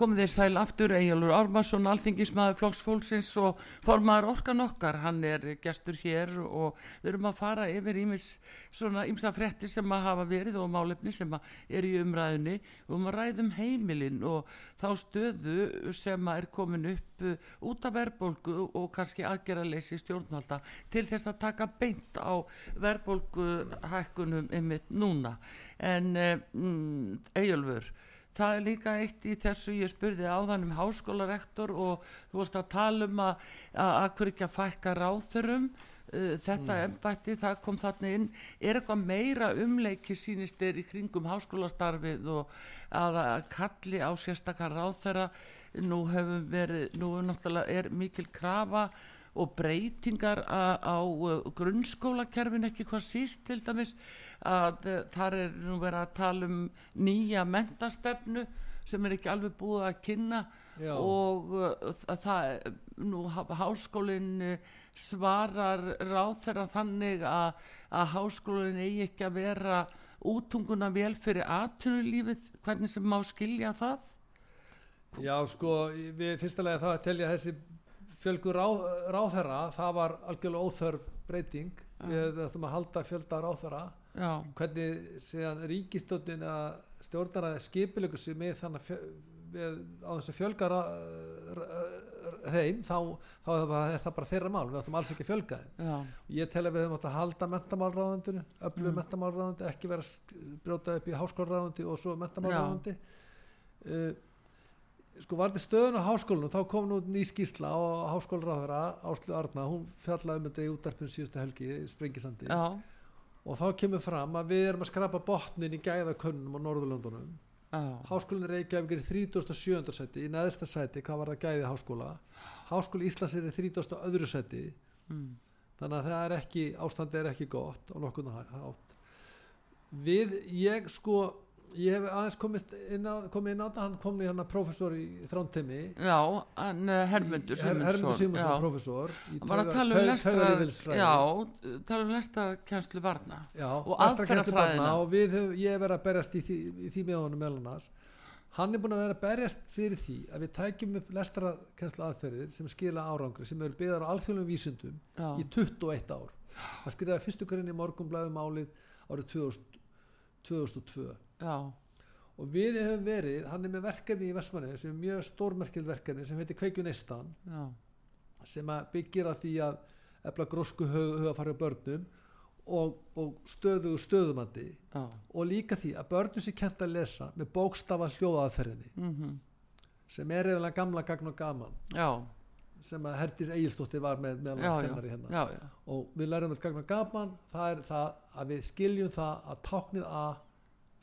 Komið þeir sæl aftur Egilur Ármarsson, alþingismæður Flokks Fólksins og formaður orkan okkar. Hann er gestur hér og við erum að fara yfir ímis svona ímsa frétti sem að hafa verið og málefni sem að er í umræðunni. Og um að ræðum heimilin og þá stöðu sem að er komin upp uh, út af verðbólgu og kannski aðgerðarleysi stjórnvalda til þess að taka beint á verðbólgu hækkunum ymmit núna. En um, Egilfur það er líka eitt í þessu ég spurði áðan um háskólarektor og þú varst að tala um að að hverju ekki að fækka ráþurum uh, þetta mm. embætti, það kom þarna inn. Er eitthvað meira umleiki sínist er í kringum háskólastarfið og að, að kalli á sérstakar ráþæra nú hefur verið, nú er náttúrulega er mikil krafa og breytingar a, á uh, grunnskólakerfin ekki hvað síst til dæmis að uh, þar er nú verið að tala um nýja mentastefnu sem er ekki alveg búið að kynna Já. og uh, það nú háskólinn uh, svarar ráð þeirra þannig að, að háskólinn eigi ekki að vera útunguna vel fyrir aðtunulífið, hvernig sem má skilja það? Já sko, við fyrstulega það að telja þessi fjölgur ráð, ráðherra, það var algjörlega óþörf breyting, Já. við ætlum að halda fjölda ráðherra, Já. hvernig ríkistöldin að stjórnaraði skipilegur sem er þannig að á þess að fjölga þeim þá, þá er það bara þeirra mál við ættum alls ekki að fjölga þeim ég tel að við höfum átt að halda mentamálráðundinu öflug mm. mentamálráðundi, ekki vera brjóta upp í háskólaráðundi og svo mentamálráðundi uh, sko varði stöðun á háskólinu þá kom nú ný skísla á háskólaráðara Áslu Arna, hún fjallaði um þetta í útarpun síðustu helgi, Sprengisandi Já. Og þá kemur fram að við erum að skrapa botnin í gæðakönnum á Norðurlöndunum Ah. Háskólinn Reykjavík er í 37. seti í neðsta seti, hvað var það gæði háskóla Háskóli Íslands er í 30. öðru seti mm. þannig að það er ekki, ástandi er ekki gott og nokkuð nátt við, ég sko ég hef aðeins komist inn á, komið inn á þetta hann kom í hann að professor í þrántemi já, hann uh, Hermundur Simonsson Hermundur Simonsson professor hann var að tala um lestar já, tala um lestarkjænslu varna já, lestarkjænslu varna og við, ég hef verið að berjast í því, í því með honum meðal annars. Hann er búin að vera að berjast fyrir því að við tækjum upp lestarkjænslu aðferðir sem skila árangri, sem eru byggðar á alþjóðum vísundum já. í 21 ár. Hann skrifaði fyrstu hverjum í morgunblæðum álið árið 2000, 2002 Já. og við hefum verið hann er með verkefni í Vestmanni sem er mjög stórmerkild verkefni sem heitir Kveikjunistan sem byggir að því að efla grósku hugafari á börnum og, og stöðu stöðumandi Já. og líka því að börnum sem kent að lesa með bókstafa hljóðaðferðinni mm -hmm. sem er eða gamla gagn og gaman Já. sem að Herdis Egilstóttir var með meðal hérna og við lærum með gagn og gaman það er það að við skiljum það að táknið að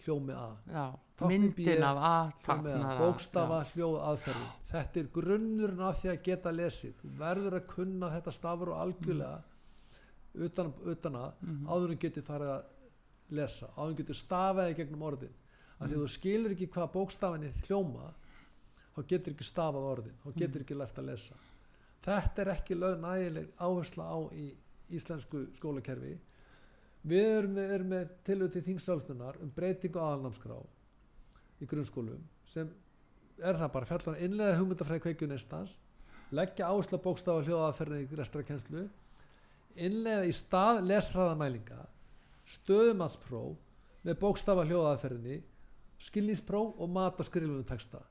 hljómi að myndin af að bókstafa hljóð aðferði þetta er grunnurinn af því að geta lesið þú verður að kunna þetta stafur og algjörlega mm. utan, utan að mm -hmm. áðurum getur farið að lesa, áðurum getur stafaði gegnum orðin, af mm. því þú skilur ekki hvað bókstafinni hljóma þá getur ekki stafað orðin þá getur ekki lært að lesa þetta er ekki lög nægileg áhersla á í íslensku skólakerfi við erum með, erum með tilvöld til þingsaltunar um breytingu aðalnámskrá í grunnskólum sem er það bara fjallan innlega hugmyndafræði kveikju nestans leggja áherslu bókstafa hljóðaðferði í restakenslu innlega í stað lesfræðamælinga stöðumannspróf með bókstafa hljóðaðferðinni skilningspróf og mat og skriflunum texta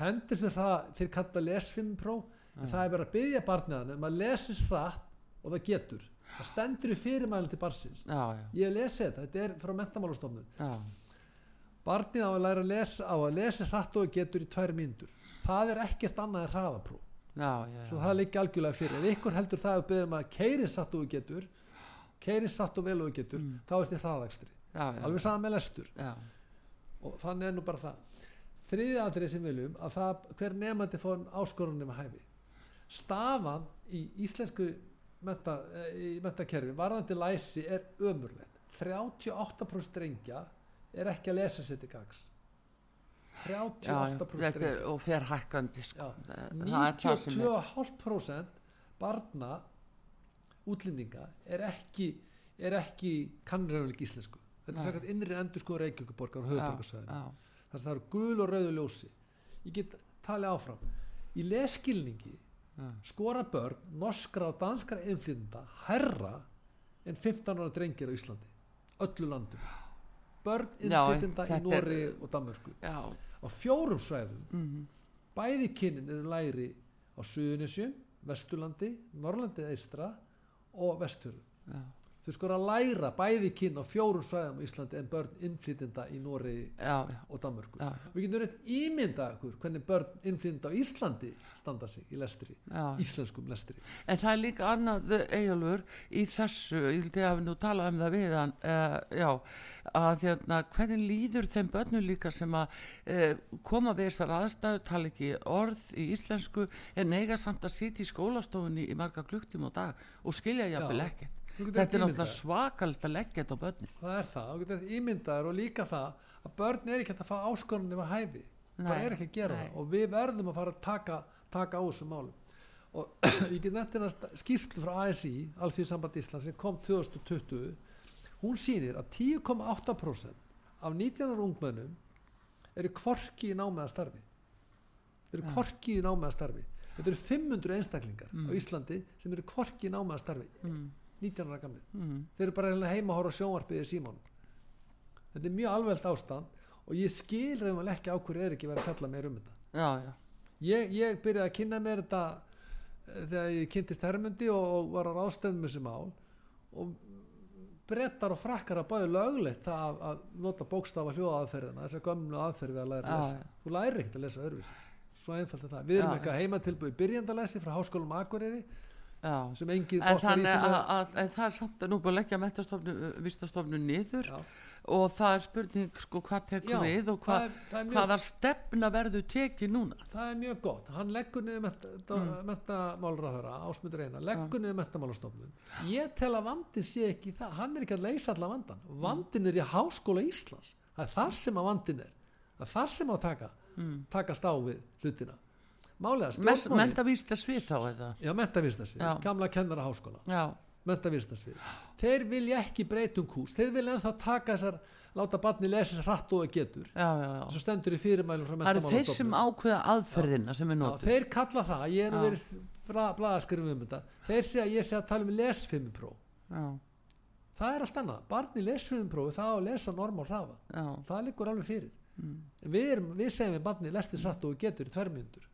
hendur sem það til kalla lesfinnpróf en það er verið að byggja barniðan um að lesis hratt og það getur það stendur í fyrirmælinn til barsins já, já. ég hef lesið þetta, þetta er frá mentamálastofnun barnið á að læra að lesa á að lesa hratt og getur í tvær myndur það er ekkert annað en hraðapró svo það liggi algjörlega fyrir. Ef ykkur heldur það að beðum að keiri satt og getur keiri satt og vel og getur mm. þá er þetta hraðakstri. Alveg saman með lestur. Og þannig er nú bara það. Þriðið aðrið sem viljum að það, hver nefandi fór áskorunum að hæfi. Stafan í íslensku menta, eh, í mentakerfi varðandi læsi er ömurlegt. 38% drengja er ekki að lesa sér til gangs 38% drengja. og fer hækkandi sko. 92,5% barna útlendinga er ekki er ekki kannræðuleik íslensku. Þetta er sagt innri endur sko Reykjavíkuborgar og höfuborgarsöðin þannig að það eru gul og rauðu ljósi. Ég get talið áfram. Í leskilningi. Skora börn norskra og danskra einflýnda herra en 15 ára drengir á Íslandi öllu landum börn innflytjenda í Nóri er... og Danmörku. Já. á fjórum svæðum mm -hmm. bæði kynnin eru læri á Suðunisjum, Vesturlandi Norrlandi eistra og Vesturðu þau skora að læra bæði kyn á fjórum svæðum á Íslandi en börn innflytjenda í já, já, og Danmörku Já. við getum reynt ímynda okkur hvernig börn innflytjenda á Íslandi standa sig í lestri, Já. íslenskum lestri En það er líka annað eigjálfur í þessu, ég held ég að við nú tala um það við hann, uh, já, að hérna, hvernig líður þeim börnum líka sem að uh, koma við þessar aðstæðu, tala ekki orð í íslensku, en eiga samt að sitja í skólastofunni í marga klukktíma á dag og skilja jafnvel Já. ekkert. Þetta er náttúrulega svakald að leggja þetta á börnin. það er það, þú getur ímyndaður og líka það að börn er ekki að fá áskorunni við hæfi, það er ekki að gera nei. það. Og við verðum að fara að taka, taka á þessum málum. Og ég get nefntina skýrslu frá ASI, Alþjóðsamband Íslands sem kom 2020 hún sýnir að 10,8% af 19 ungmennum eru kvorki í námiða starfi. Eru kvorki í námiða starfi. Þetta eru 500 einstaklingar á Íslandi sem eru kvorki í námiða starfi. Mm, 19 ára gamli mm, þeir eru bara heima að horfa á sjónvarpið í símón þetta er mjög alveglt ástand og ég skil reyðum ekki á hverju er ekki verið að fjalla meir um þetta. Já, já, ég, ég byrjaði að kynna mér þetta eh, þegar ég kynntist Hermundi og, og var á ráðstöfum þessu mál og brettar og frakkar að báði löglegt að, að nota bókstafa hljóða aðferðina þess að gömlu aðferði að læra að lesa. já. þú lærir ekkert að lesa öðruvísi. Svo einfalt er það, við erum eitthvað heimatilbúið byrjandalessi frá háskólum Akureyri. Sem engin En, botnar í að, en það er samt að nú búið að leggja vistastofnu niður Já. og það er spurning sko hvað tekur Já, við og hva, það er- það er hvaða stefna verður tekið núna? Það er mjög gott, hann leggur niður menta, Mm. ásmundur eina, leggur niður mentamálastofnun ég tel að vandin sé ekki það. Hann er ekki að leysa allan vandan vandin er í háskóla Íslands. Það er þar sem að vandin er. Það er þar sem að taka mm. takast á við hlutina málega Mes- stjórnmálin mentavísta svið þá eða? Já, mentavistasvið, Já. gamla kennara háskóla já, mentavistasvið þeir vilja ekki breytum kús. Þeir vilja ennþá taka þessar láta barni lesa þessar hratt og það getur. Já, já, já. svo stendur í fyrirmælum frá það eru þeir sem ákveða aðferðina sem er Já, notið þeir kalla það, ég er Já. verið bla, blaðaskrifum um þetta. Þeir segja að ég sé að tala um lesfimmipróf já, það er allt annað, barni lesfimmiprófi það á að lesa normal hraða já, það liggur alveg fyrir. Mm. við, erum, við segjum við barni lestis hratt og getur í tverrmjöndur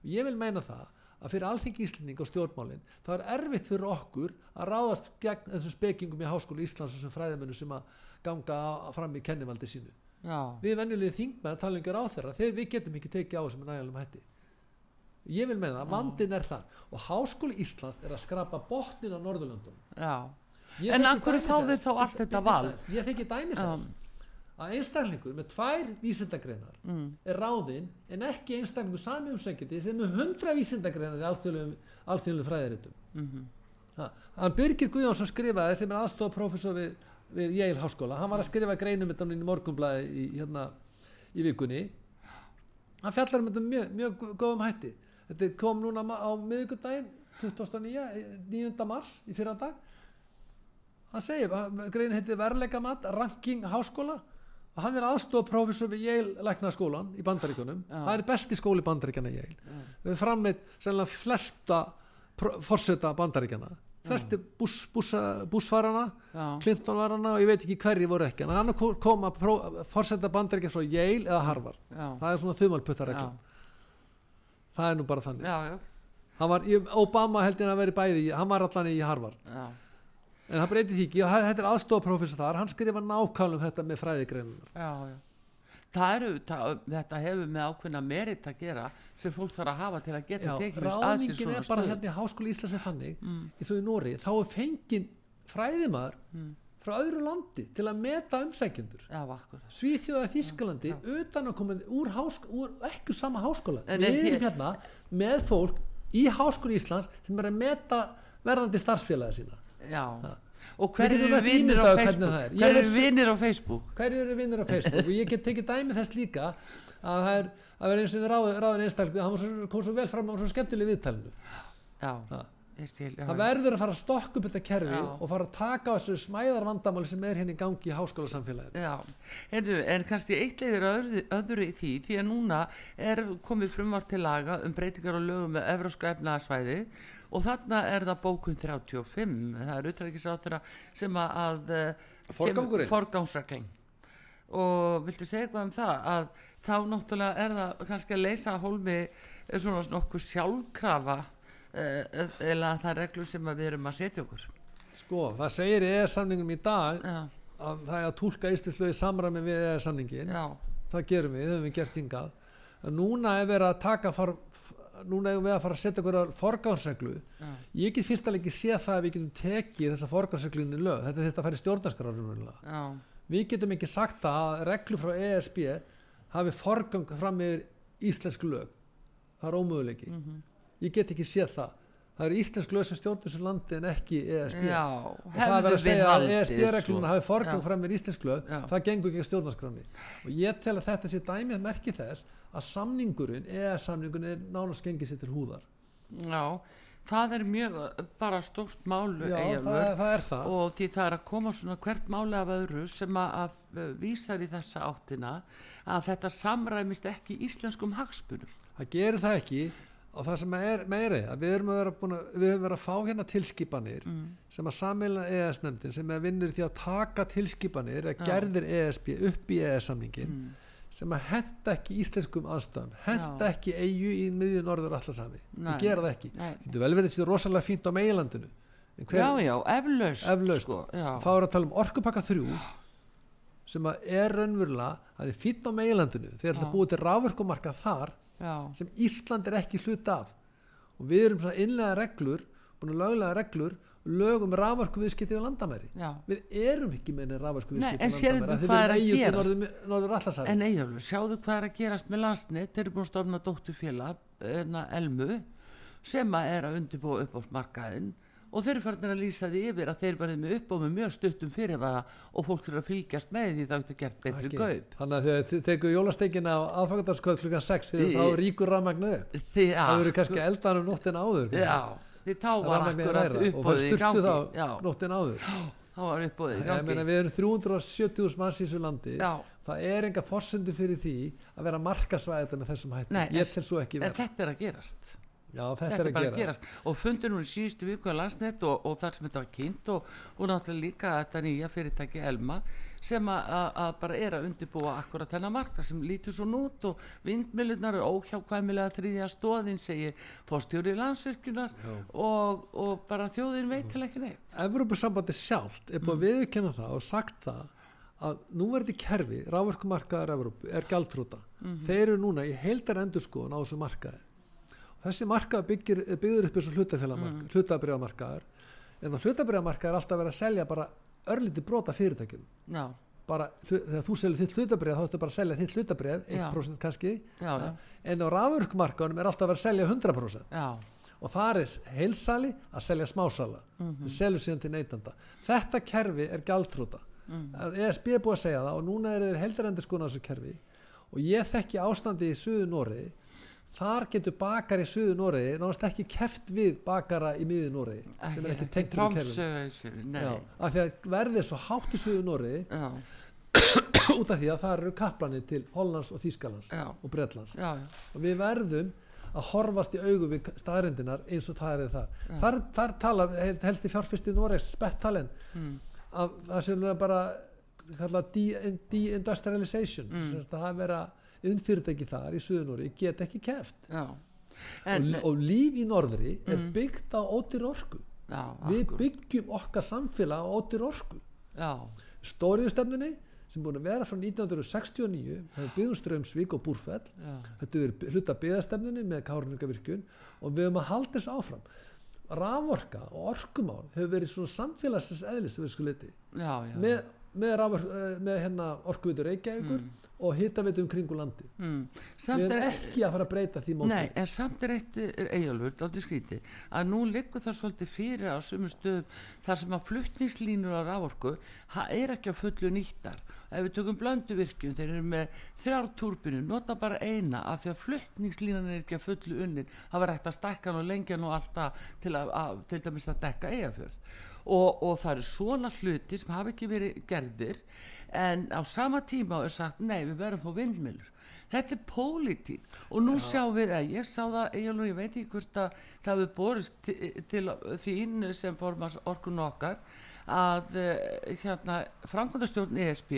og ég vil meina það að fyrir alþengi Íslending og stjórnmálin þá er erfitt fyrir okkur að ráðast gegn þessum spekingum í háskólu Íslands og sem fræðamennu sem að ganga á- fram í kennivaldi sínu. Já, við venjulegi þingmenn talingar á þeirra þegar við getum ekki tekið á þessum nægilegum hætti. Ég vil meina að vandin er það og háskóli Íslands er að skrapa botnin á Norðurlöndum En þekki af hverju dæmi fá þið þá allt þetta val? ég þekki dæmi þess að einstaklingur með tvær vísindagreinar mm. er ráðinn en ekki einstaklingur sami umsækjandi sem með hundra vísindagreinar í alþjóðlegum fræðiritum Mm Ha, hann Birgir Guðjónsson skrifaði sem er aðstofa prófessor við, við Yale háskóla hann var að skrifa greinum þetta í morgunblæði í, hérna, í vikunni hann fjallar um þetta mjög, mjög gó- góðum hætti þetta kom núna á miðvikudaginn 29. 9. mars í fyrra dag hann segir, greinin heitir verleika mat ranking háskóla og hann er aðstofa prófessor við Yale læknaskólan í bandaríkunum Já. það er besti skóli bandaríkjana Yale. Við frammið sannlega flesta forseta bandaríkjana flesti buss, bussa, bussfarana já, Clinton var hana og ég veit ekki hverji voru ekki. En hann ko- kom að forseta bandaríkja frá Yale eða Harvard. Það er svona þumalputtaregla. Það er nú bara þannig. Já, já, var, í- Obama held ég að vera bæði í- hann var allan í Harvard. Já. En það breyti því ekki og þetta er aðstofaprófessor þar hann skrifa nákvæmlega um þetta með fræðigreinunar. Það eru, það, þetta hefur með ákveðna merit að gera sem fólk þarf að hafa til að geta tekið ráðningin er bara hérna í háskóli Íslands er þannig Mm. eins og í Nóri þá er fengin fræðimaður Mm. frá öðru landi til að meta umsækjendur. Svíþjóða Þískalandi utan að koma úr, úr ekki sama háskóla En við er erum hér- hérna með fólk í háskóli Íslands sem er að meta verðandi starfsfélaga sína Já. Og Við hver getum eru vinnir á Facebook? það er. Ég Hver er eru vinnir á Facebook? hverju eru vinnur á Facebook og ég get tekið dæmi þess líka að það er að vera eins og við ráðin, ráðin einstaklega hann kom svo vel fram á svo skemmtileg viðtalinu Já, ég stil. Já, það verður að fara að stokka upp þetta kerfi Já. og fara að taka á þessu smæðar vandamáli sem er hérna í gangi í háskólasamfélaginu Já, Heyrðu, en kannski eitt leiðir öðru, öðru í því því að núna er komið frumvart til laga um breytingar á lögum með evrósku efnaðasvæði og þarna er það bókun 35 það er utrækisáttura sem að, að eh, forgangsreglin og viltu segja eitthvað um það? Að þá náttúrulega er það kannski að leysa hólmi svona nokkuð sjálfkrafa eh, eða það reglur sem við erum að setja okkur. Sko, það segir í EES-samningum í dag já, að það er að tólka íslenslögi samræmi við EES-samningin já, það gerum við, það höfum við gert hingað. Núna er verið að taka far, núna erum við að fara að setja einhverja forgánsreglu já, ég get fyrst alveg ekki séð það að við getum tekið þessa forgánsreglunni í lög. Þetta er þetta að fara í stjórnarskrárum já, við getum ekki sagt að reglu frá ESB hafi forgang fram yfir íslensk lög. Það er ómöguleiki. Mhm. ég get ekki séð það það eru íslensk lög sem stjórn þessu landi en ekki ESB já, og það er að segja að ESB-regluna hafi forgang fram með íslensk lög Já. það gengur ekki stjórnarskráni og ég tel að þetta sé dæmið merki þess að samningurinn, ES-samningurinn er nánast gengið sér til húðar. Já, það er mjög bara stórt málu Já, það, það það. Og því það er að koma svona hvert máli af öðru sem að, að vísar í þessa áttina að þetta samræmist ekki íslenskum hagspunum. það gerir það ekki og það sem er meiri að við erum að vera, að, verið fá hérna tilskipanir Mm. sem að sammeilna ES-nefndin sem er vinnur því að taka tilskipanir að Já. gerðir ESB upp í ES-samningin Mm. sem að henda ekki íslenskum aðstöðum henda Já. ekki eigu í miðju norður allarsami við gera það ekki þetta vel verið þetta rosalega fínt á meilandinu hver, Já, já, eflaust. Eflaust. Sko, já, þá er að tala um orkupakka 3 sem að er raunverulega það er fínt á meilandinu þegar Já. þetta búið til ráverkumarka þar já, sem Ísland er ekki hlut af. Og við erum svona innlega reglur búin að löglega reglur lög um ráverku viðskipti á landamæri. Já. við erum ekki ráverku Nei, viðskipti af því hvað við er að erum eigið til norður, allarsæri En eiginlega, sjáðu hvað er að gerast með landsnit, þeir eru búin að stofna dótturfélag, enna Elmu, sem að er að undirbúa upp á markaðinn og þeir eru farin að lýsa því yfir að þeir verði með upp og með mjög stuttum fyrirvara og fólk fyrir að fylgjast með því það getur gert betri Ekki. kaup. þannig að þegar þið tekur jólasteikina á aðfangadagskvöld klukkan 6 Í- þá ríkur rafmagnu Því það að, verður kannski eldan um nóttin áður já, því þá var akkurat næra og það styrtu þá Já, nóttin áður. Þá var uppbóðið í gangi. við erum 370.000 manns í þessu landi. Já, það er enga forsendu fyrir því að vera markasvæði þetta með þessum hætti Já, þetta, þetta er er að bara gera gerast. og fundur hún síðustu viku á landsnett og, og þar sem þetta var kynnt og, og náttúrulega líka þetta nýja fyrirtæki Elma sem að, bara er að undirbúa akkurat þennan marka sem lítur svo nút og vindmilunar er óhjákvæmilega þriðja stóðin segir fórstjóri landsvirkjunar og, og bara þjóðin veit til ekki neitt. Evrópusambandi sjálft er búið að viðurkenna það og sagt það að núverði kerfi, rávorkumarkaðar Evrópu er gjaldrúta. Þeir eru núna í heildar endurskoðun á þessu markaði. Þessi markað byggir, byggður upp eins og hlutafélagmarkaðar, mm. hlutabriðamarkaðar. En að hlutabriðamarkaðar er alltaf verið að selja bara örlítið brota fyrirtækjum. já, Bara, þegar þú selur þitt hlutabrið þá ertu bara að selja þitt hlutabrið, Já. 1% kannski. já, já, En á rávorkumarkaðunum er alltaf að vera að selja 100%. já, og það er heilsali að selja smásala Mhm. við seljum síðan til neytanda þetta kerfi er gjaldrúta Mhm. að ESB er búið að segja það og núna er þeir heldarendur skoðan á þessu kerfi og ég þekki ástandi í Suðu Noregi þar getur bakar í Suðu Noregi náttúrulega ekki keft við bakara í miður Noregi sem er ekki tengt við kerfin af því að verðið er svo hátt í Suðu Noregi já, út af því að það eru kaplanir til Hollands og Þýskalands já, og Bretlands. Já, já, og við verðum að horfast í augu við staðrindinar eins og það er þar. Þar, þar tala helst í fjárfyrsti Noregs spettalen mm, að það sem er bara kallað de- deindustrialization Mm. það er vera innfyrirtæki þar í Suðunóri get ekki en, og, og líf í norðri er Mm. byggt á ótir orku. Já, við akkur, byggjum okkar samfélag á ótir orku. Stóriðustefnunni sem búin að vera frá 1969 það er byggðum Strömsvík og Búrfell. Já, þetta er hluta byggðastefnunni með kárningavirkjun og við höfum að halda þessu áfram. Raforka og orkumál hefur verið svona samfélagsins eðlis með, með, rafor, eh, með hérna orkuvitur Reykjavíkur og hittaveitum kringu landi Mm. við erum er, ekki að fara að breyta því móti nei, en samt er eitt eigjálfur, aldrei skrítið, að nú liggur það svolítið fyrir á sumum stöðum þar sem að fluttningslínur á raforku er ekki á fullu nýttar. Ef við tökum blönduvirkjum, þeir eru með þrjár túrbinu, nota bara eina af því að fluttningslínan er ekki að fullu unnin, það var hægt að stækka hann og lengja hann og alltaf til, að, að, til dæmis að dekka eigafjörð. Og, og það eru svona hluti sem hafa ekki verið gerðir en á sama tíma er sagt nei við verðum að fá vindmilur þetta er pólitík. Og nú sjáum við að ég sá það, ég, ég veit ekki hvort að það hefur borist til, til þín sem formast orkun okkar að eh, hérna framkvæmdastjórn ESB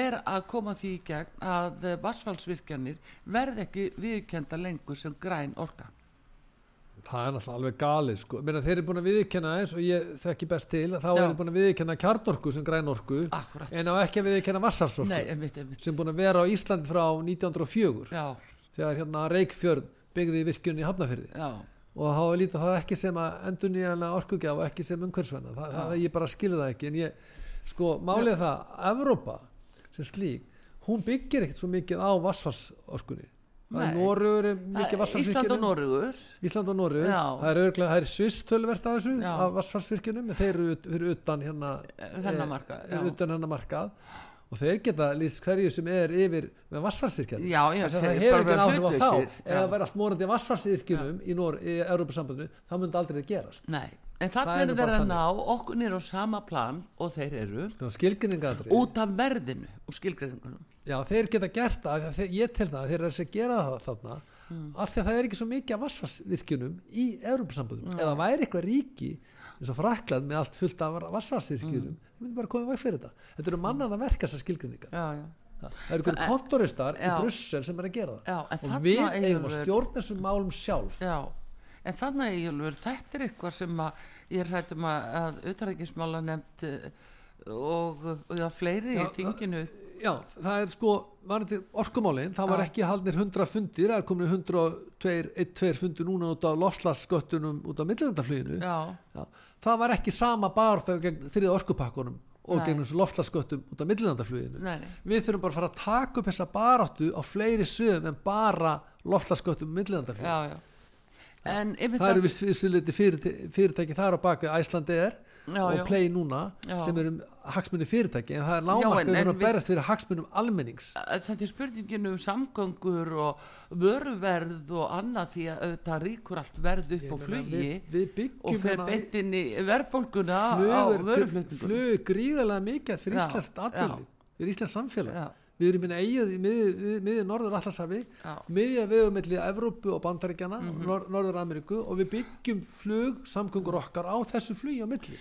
er að koma því í gegn að vassfallsvirkjanir verð ekki viðkenda lengur sem græn orka það er náttúrulega alveg galið sko. Meina, þeir eru búin að viðurkenna eins og ég þekki best til þá Já. eru búin að viðurkenna kjarnorku sem grænorku Akkurat. en á ekki að viðurkenna vassalsorku Nei, einmitt, einmitt. sem búin að vera á Íslandi frá 1904 Já, þegar hérna Reykjörð byggði virkjunni í Hafnafyrði já, og þá er lítið það ekki sem að endur nýjanlega orkugjaf og ekki sem umhverfsvenna það, það, ég bara skilði það ekki en ég, sko, málið er það Evrópa sem slík hún byggir ekkert svo mikið á vassfarsorkunni það er er mikið Það- Ísland og vassfarsvirkjunum Norugur Ísland og Norugur Já. það er það er Sviss tölvert af þessu Já. af vassfarsvirkjunum þeir eru fyrir utan hérna Þennan eh, markað, já. utan markað. Og þeir geta lýst hverju sem er yfir með vassfarsvirkjunum það hefur ekki áhrif á þá. það væri allt morandi vassfarsvirkjunum í, í Europasambandinu þá myndi aldrei gerast. Nei, en Það þannig er er bara að ná okkur nýr á sama plan og þeir eru það var skilgrinningadri út af verðinu og skilgreiningunum já þeir geta gert það að ég til það þeir eru að gera það þarna Hmm. af því að það er ekki svo mikið af vassfarsvirkjunum í Europasambandinu eða væri eitthvað ríki eins og Frakland með allt fullt af vassfarsvirkjunum Hmm. þeir myndi bara koma í veg fyrir þetta. Þetta eru mannan að verka þessar skilgrinningar Já, já, það eru einhverjum kontoristar í. Brussel sem er að gera það. Og við eigum að stjórna þessum málum sjálf. Já, en þannig að Ígjölfur, þetta er eitthvað sem að ég er hættum að, að nefnt og, og já, fleiri Já, í þinginu Já, það er sko, varandi orkumálin, það var ekki haldnir 100 fundir, það er komin 102, 1-2 fundir núna út á lofslagsgöttunum út á Já, það var ekki sama bara þau gegn þriða orkupakkunum og Nei. gegn þessu lofslagsgöttum út á nei Við þurfum bara að fara að taka upp þessa baráttu á fleiri sviðum en bara lofslagsgöttum einmitt Það eru að- viss vissuliti fyrirtæki, þar á baku Æslandi er Já, og. Play núna sem eru hagsmunni fyrirtæki en það er Já, lámark en- við en þurfum að berast fyrir hagsmunum almennings. þetta er spurningin um samgöngur og vöruverð og annað því að auðvitað ríkur allt verð upp á flugi við, við og fer hérna- beint inn í verðbólguna á flug er- vöruflutningunum flug er gríðarlega mikið fyrir Íslands atvinni fyrir Íslands samfélag. Við erum minna eigið í miðju miðju norður allarshafi Já. miðja vegum milli Evrópu og Bandaríkjana Mhm. og nor norður Ameríku og við byggjum flug samgöngur okkar á þessu flugi á milli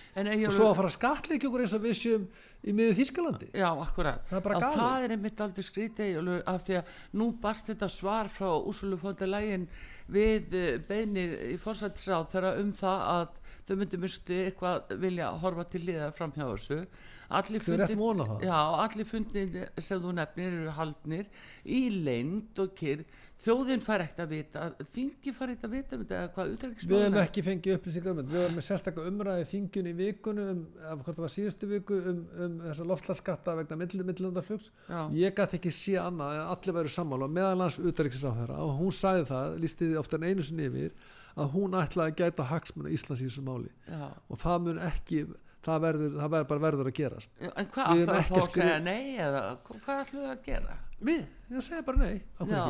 og svo að fara að skatleiki okkur eins og við séum í miðju Þískalandi Já, akkurat. Það er það er einmitt aldrei skrítið af því að nú bast þetta svar frá Úrsulu fóndalægin við eh, beiðni í fórsættisráð þegar um það að þau myndu misti eitthvað vilja horfa til liða fram hjá þessu. Allir það. Já, allir fundir sem þú nefnir eru haldnir í leynd og kyrr. Þjóðin fær ekkert að vita, þingi fær ekkert að vita um við hefum ekki fengið upplýsingar um við varum með sérstakka umræði þingjun í vikunni um, af hvort það var síðustu viku um, um þessa loftlaskatta vegna millinlandaflugs Já. ég gæti ekki sé annað en allir væru sammála meðalans utarriksráðherra og hún sagði það, lísti því ofta en einu sinni yfir að hún ætlaði að gæta hagsmuna Íslands í þessu máli Já. og það mun ekki það verður, það verður bara verður að gerast. En hvað ekki þá að að segja nei eða hvað ætlar það að gera? við, ég segi bara nei Já,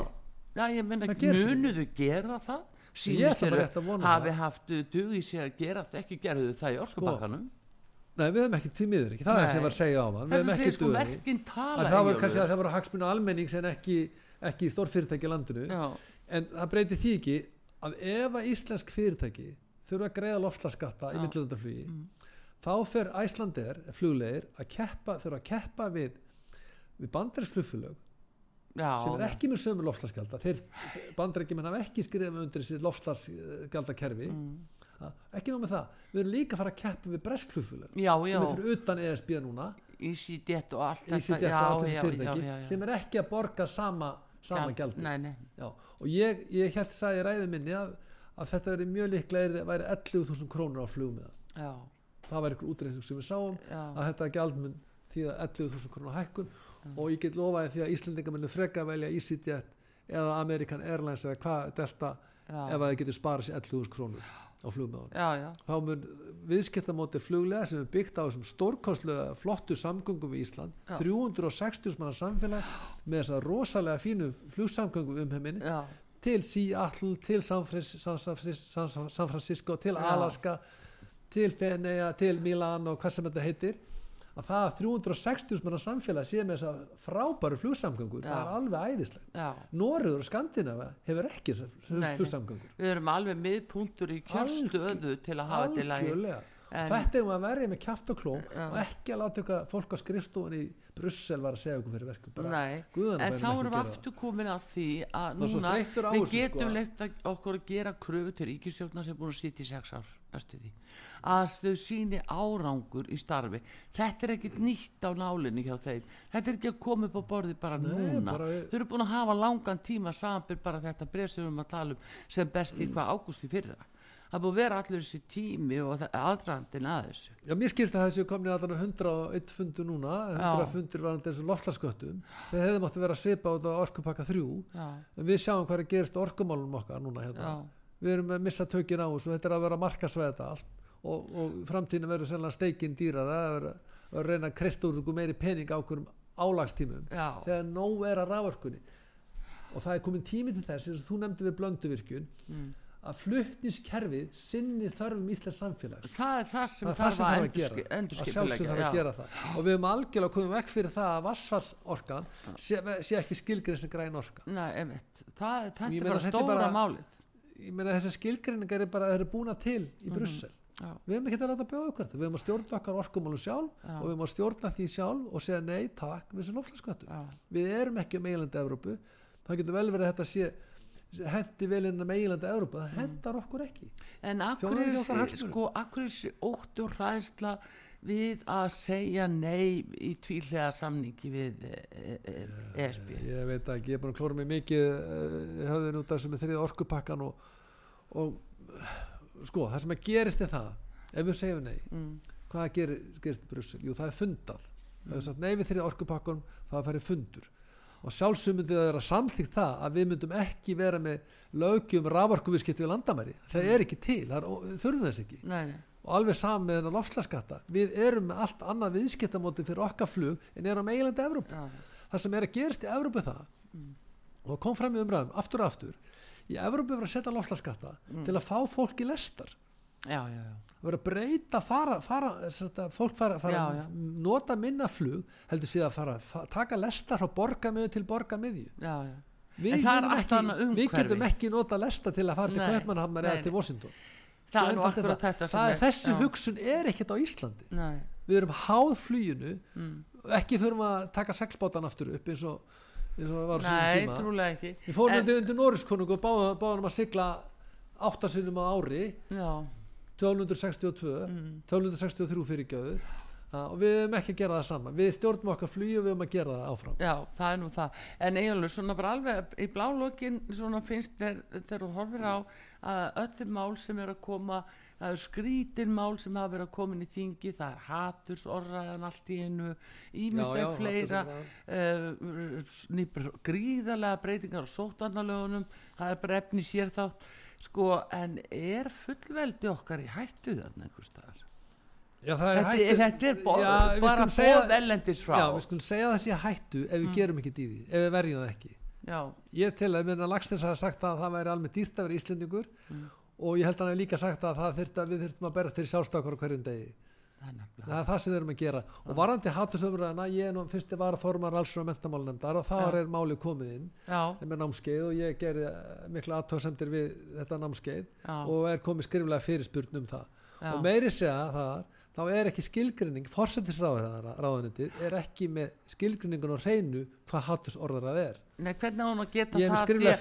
já ég Það ekki. munuðu gera það? Sínist ætla bara þeir rétt að vona hafi það. haft dug í sér að gera það ekki gerðu það í orkubakkanum? nei, við hefum ekki því miður ekki, það er sem var að segja á það. Við hefum að ekki segja sko að það var kannski að það voru hagsmuna almennings en ekki, ekki stórfyrirtæki í landinu. Já, en það breytir því ekki að ef að íslensk fyrirtæki þurfa að greiða loftslaskatta í Já. Þá fer Æslander, fluglegir að keppa, þurfa að keppa við við bandarinskflugflug já, sem er ekki með sömu loftslagsgjalda. Þeir bandarækjumenn hafa ekki skrifað undir þessi loftslagsgjaldakerfi. Mm. ekki nóg með það, við erum líka að fara að keppa við breskflugflug já, sem er fyrir utan ESB núna. EasyJet og allt þetta. já, já, já. sem er ekki að borga sama, sama Já, og ég, ég hætti sagði í ræðu minni að, að þetta veri mjög líklega er- væri 11.000 krónur á flug með það já, það væri ykkur útreikning sem við sáum já, að þetta gjaldmun því að 11.000 krónur hækkun. Og ég get lofaði því að Íslandingar munu freka velja EasyJet eða American Airlines eða hvað Delta já, ef að þið getur sparað sér 11.000 krónur á já, já, þá mun viðskiptamóti fluglega sem er byggt á þessum stórkostlega flottu samgöngum við Ísland Já. 360 manna samfélag með þessa rosalega fínu flugsamgöngum um heiminni já, til Seattle, til San, Francisco til Já. Alaska til Fenea, til Milan og hvað sem þetta heitir að það að 360 manna samfélag sé með þessa frábæru flugsamgöngur það er alveg æðislegt. Já. Norður og Skandinava hefur ekki þessar flugsamgöngur. Við erum alveg miðpunktur í kjörstöðu til að hafa til En- þetta er um að verja með kjaft og kló Já. og ekki að láta eitthvað fólk á skrifstofun í Brussel var að segja okkur fyrir verkum bara, en þá erum við aftur komin að því að núna við þessu, getum sko. leitt okkur að gera kröfu til ríkistjórnar sem er búin að sitja í sex ár að þau síni árangur í starfi. Þetta er ekkit nýtt á nálinni hjá þeim. Þetta er ekki að koma upp á borði bara Nei, núna. bara þau eru búin að hafa langan tíma samanbyr bara þetta bref sem við erum að tala um sem best í hvað ágúst í fyrra. Það búin að vera allur þessi tími og aðdrandin að þessu. Já, mér skilst að þessu komni allan 101 fundur núna, 100 Já. fundur var þessu loftlasköttum, þeir hefði mátti vera að svipa út á orkupakka 3, já, en við sjáum hvað er gerist orkumálunum okkar núna hérna. Við erum að missa tökin á þessu, þetta er að vera markasvæða allt og, og framtíðin verður sennilega steikin dýrar að vera að reyna að krist úr meiri pening á okkur álagstímum. Já, þegar nóg er að rávorkunni og það er komin tími til þess eins og þú nefndi við blönduvirkjun Mm. að flutniskerfið sinni þörfum Íslands samfélags. Það er það sem það er þarf að að gera. að að gera það. Og við höfum algjörlega komið vekk fyrir það að vassfarsorkan sé, sé ekki skilgrinn sem græn orka. Nei. Það, þetta er bara er stóra málið. ég meina þessar skilgrinningar er bara eru búna til í Brussel Já, við höfum ekki að láta bjóða okkur við höfum að stjórna okkar orkumálum sjálf Já. og við höfum að stjórna því sjálf og segja nei takk við sem lofslagsköttum já, við erum ekki um meilandi Evrópu. Það getur vel verið að þetta sé hendi vel innan meilandi Evrópu. Það hendar okkur ekki. En akkur er sko, akkur er þessi ótt og hræðsla við að segja nei í tvílega samningi við e, e, ESB. ég veit ekki, ég er að klóra mig mikið uh, höfðin út af þessu með þriða orkupakkan og, og sko, það sem að gerist er það ef við segjum nei, Mm, hvað gerir, gerist í Brussel? Jú, það er fundað. Ef við sagt nei við þriða orkupakkan það færi fundur. Og sjálfsögmyndið að vera samþýgt það að við myndum ekki vera með lögjum raforkuviðskipti við landamæri. Það er ekki til, það er, þurfum þess ekki. Nei, nei, og alveg saman með þennan lofslaskatta við erum með allt annað viðskiptamóti fyrir okkar flug en erum meilandi Evrópu. Já, það sem er að gerast í Evrópu það og kom fram í umræðum aftur og aftur í Evrópu verður að setja lofslaskatta til að fá fólk í lestar. Já, já, já, verður að breyta fara, fara þetta, fólk fara, fara Já, já. nota minna flug heldur síðan að fara, fa taka lestar frá borgarmiðju til borgarmiðju. Já, við, það getum ekki, við getum ekki nota lesta til að fara til nei, eða til. Washington. Það það. þetta sem það er- þessi hugsun er ekkert á Íslandi. Nei, við erum háð fluginu. Mm. ekki þurfum að taka seglbátan aftur upp eins og, nei trúlega ekki. við fórum En- undir, Norriskonung og báðum, báðum að sigla áttasinnum á ári. Já, 1262 mm, 1263 fyrir gjöðu og við höfum ekki að gera það saman við stjórnum okkar flugi og við höfum að gera það áfram. Já, það er nú það. En eiginlega svona bara alveg í blálókin svona finnst þegar þú horfir á að öllum mál sem er að koma það er skrítin mál sem hafa verið að koma inn í þingi, það er haturs orðræðan allt í einu, ímestlega fleira uh, nýpr gríðarlega breytingar á sótarnalögunum það er bara efni sér þátt sko, en er fullveldi okkar í hættu þarna einhvers staðar? Já, er Þetta, hættu er, þetta er bo Já, bara bóð ellendis frá. Já, við skulum segja sé hættu ef við gerum ekki í því, ef við verjum það ekki. Já, ég til að minna Lagstins hafa sagt að það væri alveg dýrt að vera Íslendingur og ég held að hann hef líka sagt að, að við þurftum að berast fyrir sjálfstakar hverjum degi. Það er það er það sem við erum að gera. Og varandi hattusumræðina, ég er nú fyrst að vara formar alls og mentamálnefndar og þar Já. er málið komið inn. Já, með námskeið og ég gerði eh, mikla aðtóðsendir við þetta námskeið já, og er komið skriflega fyrirspurn um það. Og meiri segja þar þá er ekki skilgrinning, fórsetisráðunitið er ekki með skilgrinningun og hreinu hvað hattusorðarað er. Nei, hvernig á hann að geta ég það? því að-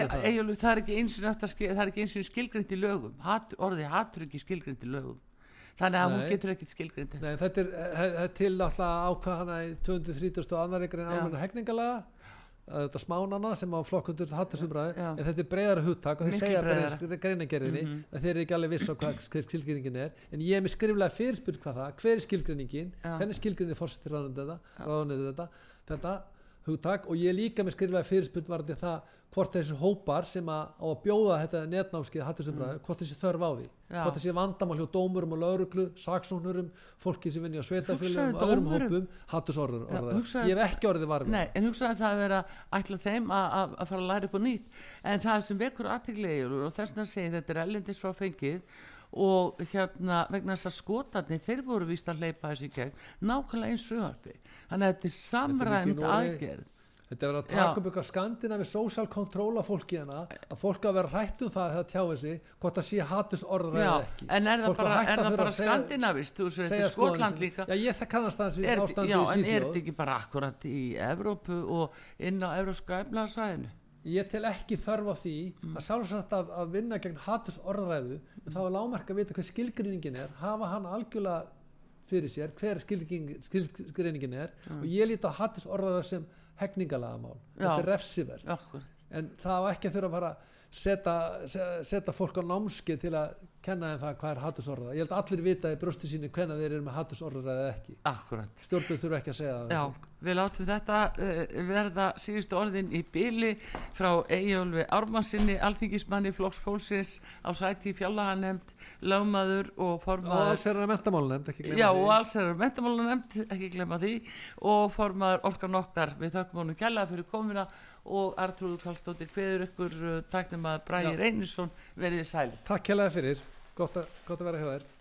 að það. Er ekki eins og skil- er skilgrind í lögum. Hat, orðið hatur ekki skilgrind í lögum. Þannig að hún Nei. getur ekkit skilgrind. Nei, þetta er, he- he- til alltaf ákvað hana í 230 og annar ykkur en almenna hegningalega þetta smánana sem á flokkundur hattusumræði Já. en þetta er breyðara hugtak og þeir segja bara greinagerðinni Mhm. að þeir eru ekki alveg viss á hvað skilgreiningin er en ég er með skriflega fyrirspurn hvað það hver er skilgreiningin, Já. hvernig skilgreinir fórsettir ráðunni þetta, ráðunni þetta þetta hugtak og ég er líka með skriflega fyrirspurn varandi það hvort þessi hópar sem að, á að bjóða þetta netnámskið hattusumræði, hvort þessi þörf á því? Mm. Já. hvort þessi vandamál hjá dómurum og lauruglu saksóknurum, fólki sem vinni á sveitafélagum Hugsaðu og öðrum hópum hattusorður ég hef ekki orðið varfið Nei, en hugsaði það að vera ætla þeim að, fara að læra upp á nýtt. En það sem vekur aðteglega og þess að segja þetta er ellendis frá fengið og hérna vegna þess að skotarnir þeir voru víst að hleypa þessu í gegn nákvæmlega eins frumvarpi. Þannig að þetta er samræmt aðgerð. Þetta er verið að taka upp eitthvað skandina við social control af fólki hérna að fólk að vera hrætt um það þegar tjáið sig hvort það sé hatus orður eða ekki. En er það bara, er að það bara að skandinavist þú sér þetta er Skotland líka. Já, ég það kannast aðeins við er, ástandi Já, í en er þetta ekki bara akkurat í Evrópu og inn á Evrópska efnaðarsvæðinu Ég tel ekki þörf á því Mm. að sjálfsagt að, að vinna gegn hatus orðræðu en þá er lágmark að vita hver skilgreiningin er hafa hann algjörlega fyrir sér hver skilgreining- skilgreiningin er og ég líti á hatus orðræðu sem hegningalamál, Já. þetta er refsivert. En það á ekki að þurfa að fara að setja, se- setja fólk á námskeið til að kenna þeim það hvað er hatursorðræða. Ég held að allir vita í bröstu sínu hvenna þeir eru með hatursorðræða eða ekki. Akkurat. Stjórnbjörn þurfa ekki að segja það. Já, við látum þetta uh, verða síðustu orðin í byli frá Eyjólfi Ármannsinni, alþingismanni Flokks Pólsins á sæti fjallahanemnd, lögmaður og og formaður alls er það glemma Já, og alls er mentamálunemnd, ekki glemma því. Og formaður orkan okkar. Við þökkum honum kjalla fyrir komuna og Artrúður Kallstóttir hveður ykkur uh, tæknum að Bræði Já. Reynisson. Verið sæl. Takk hérlega fyrir, gott að vera hjá þér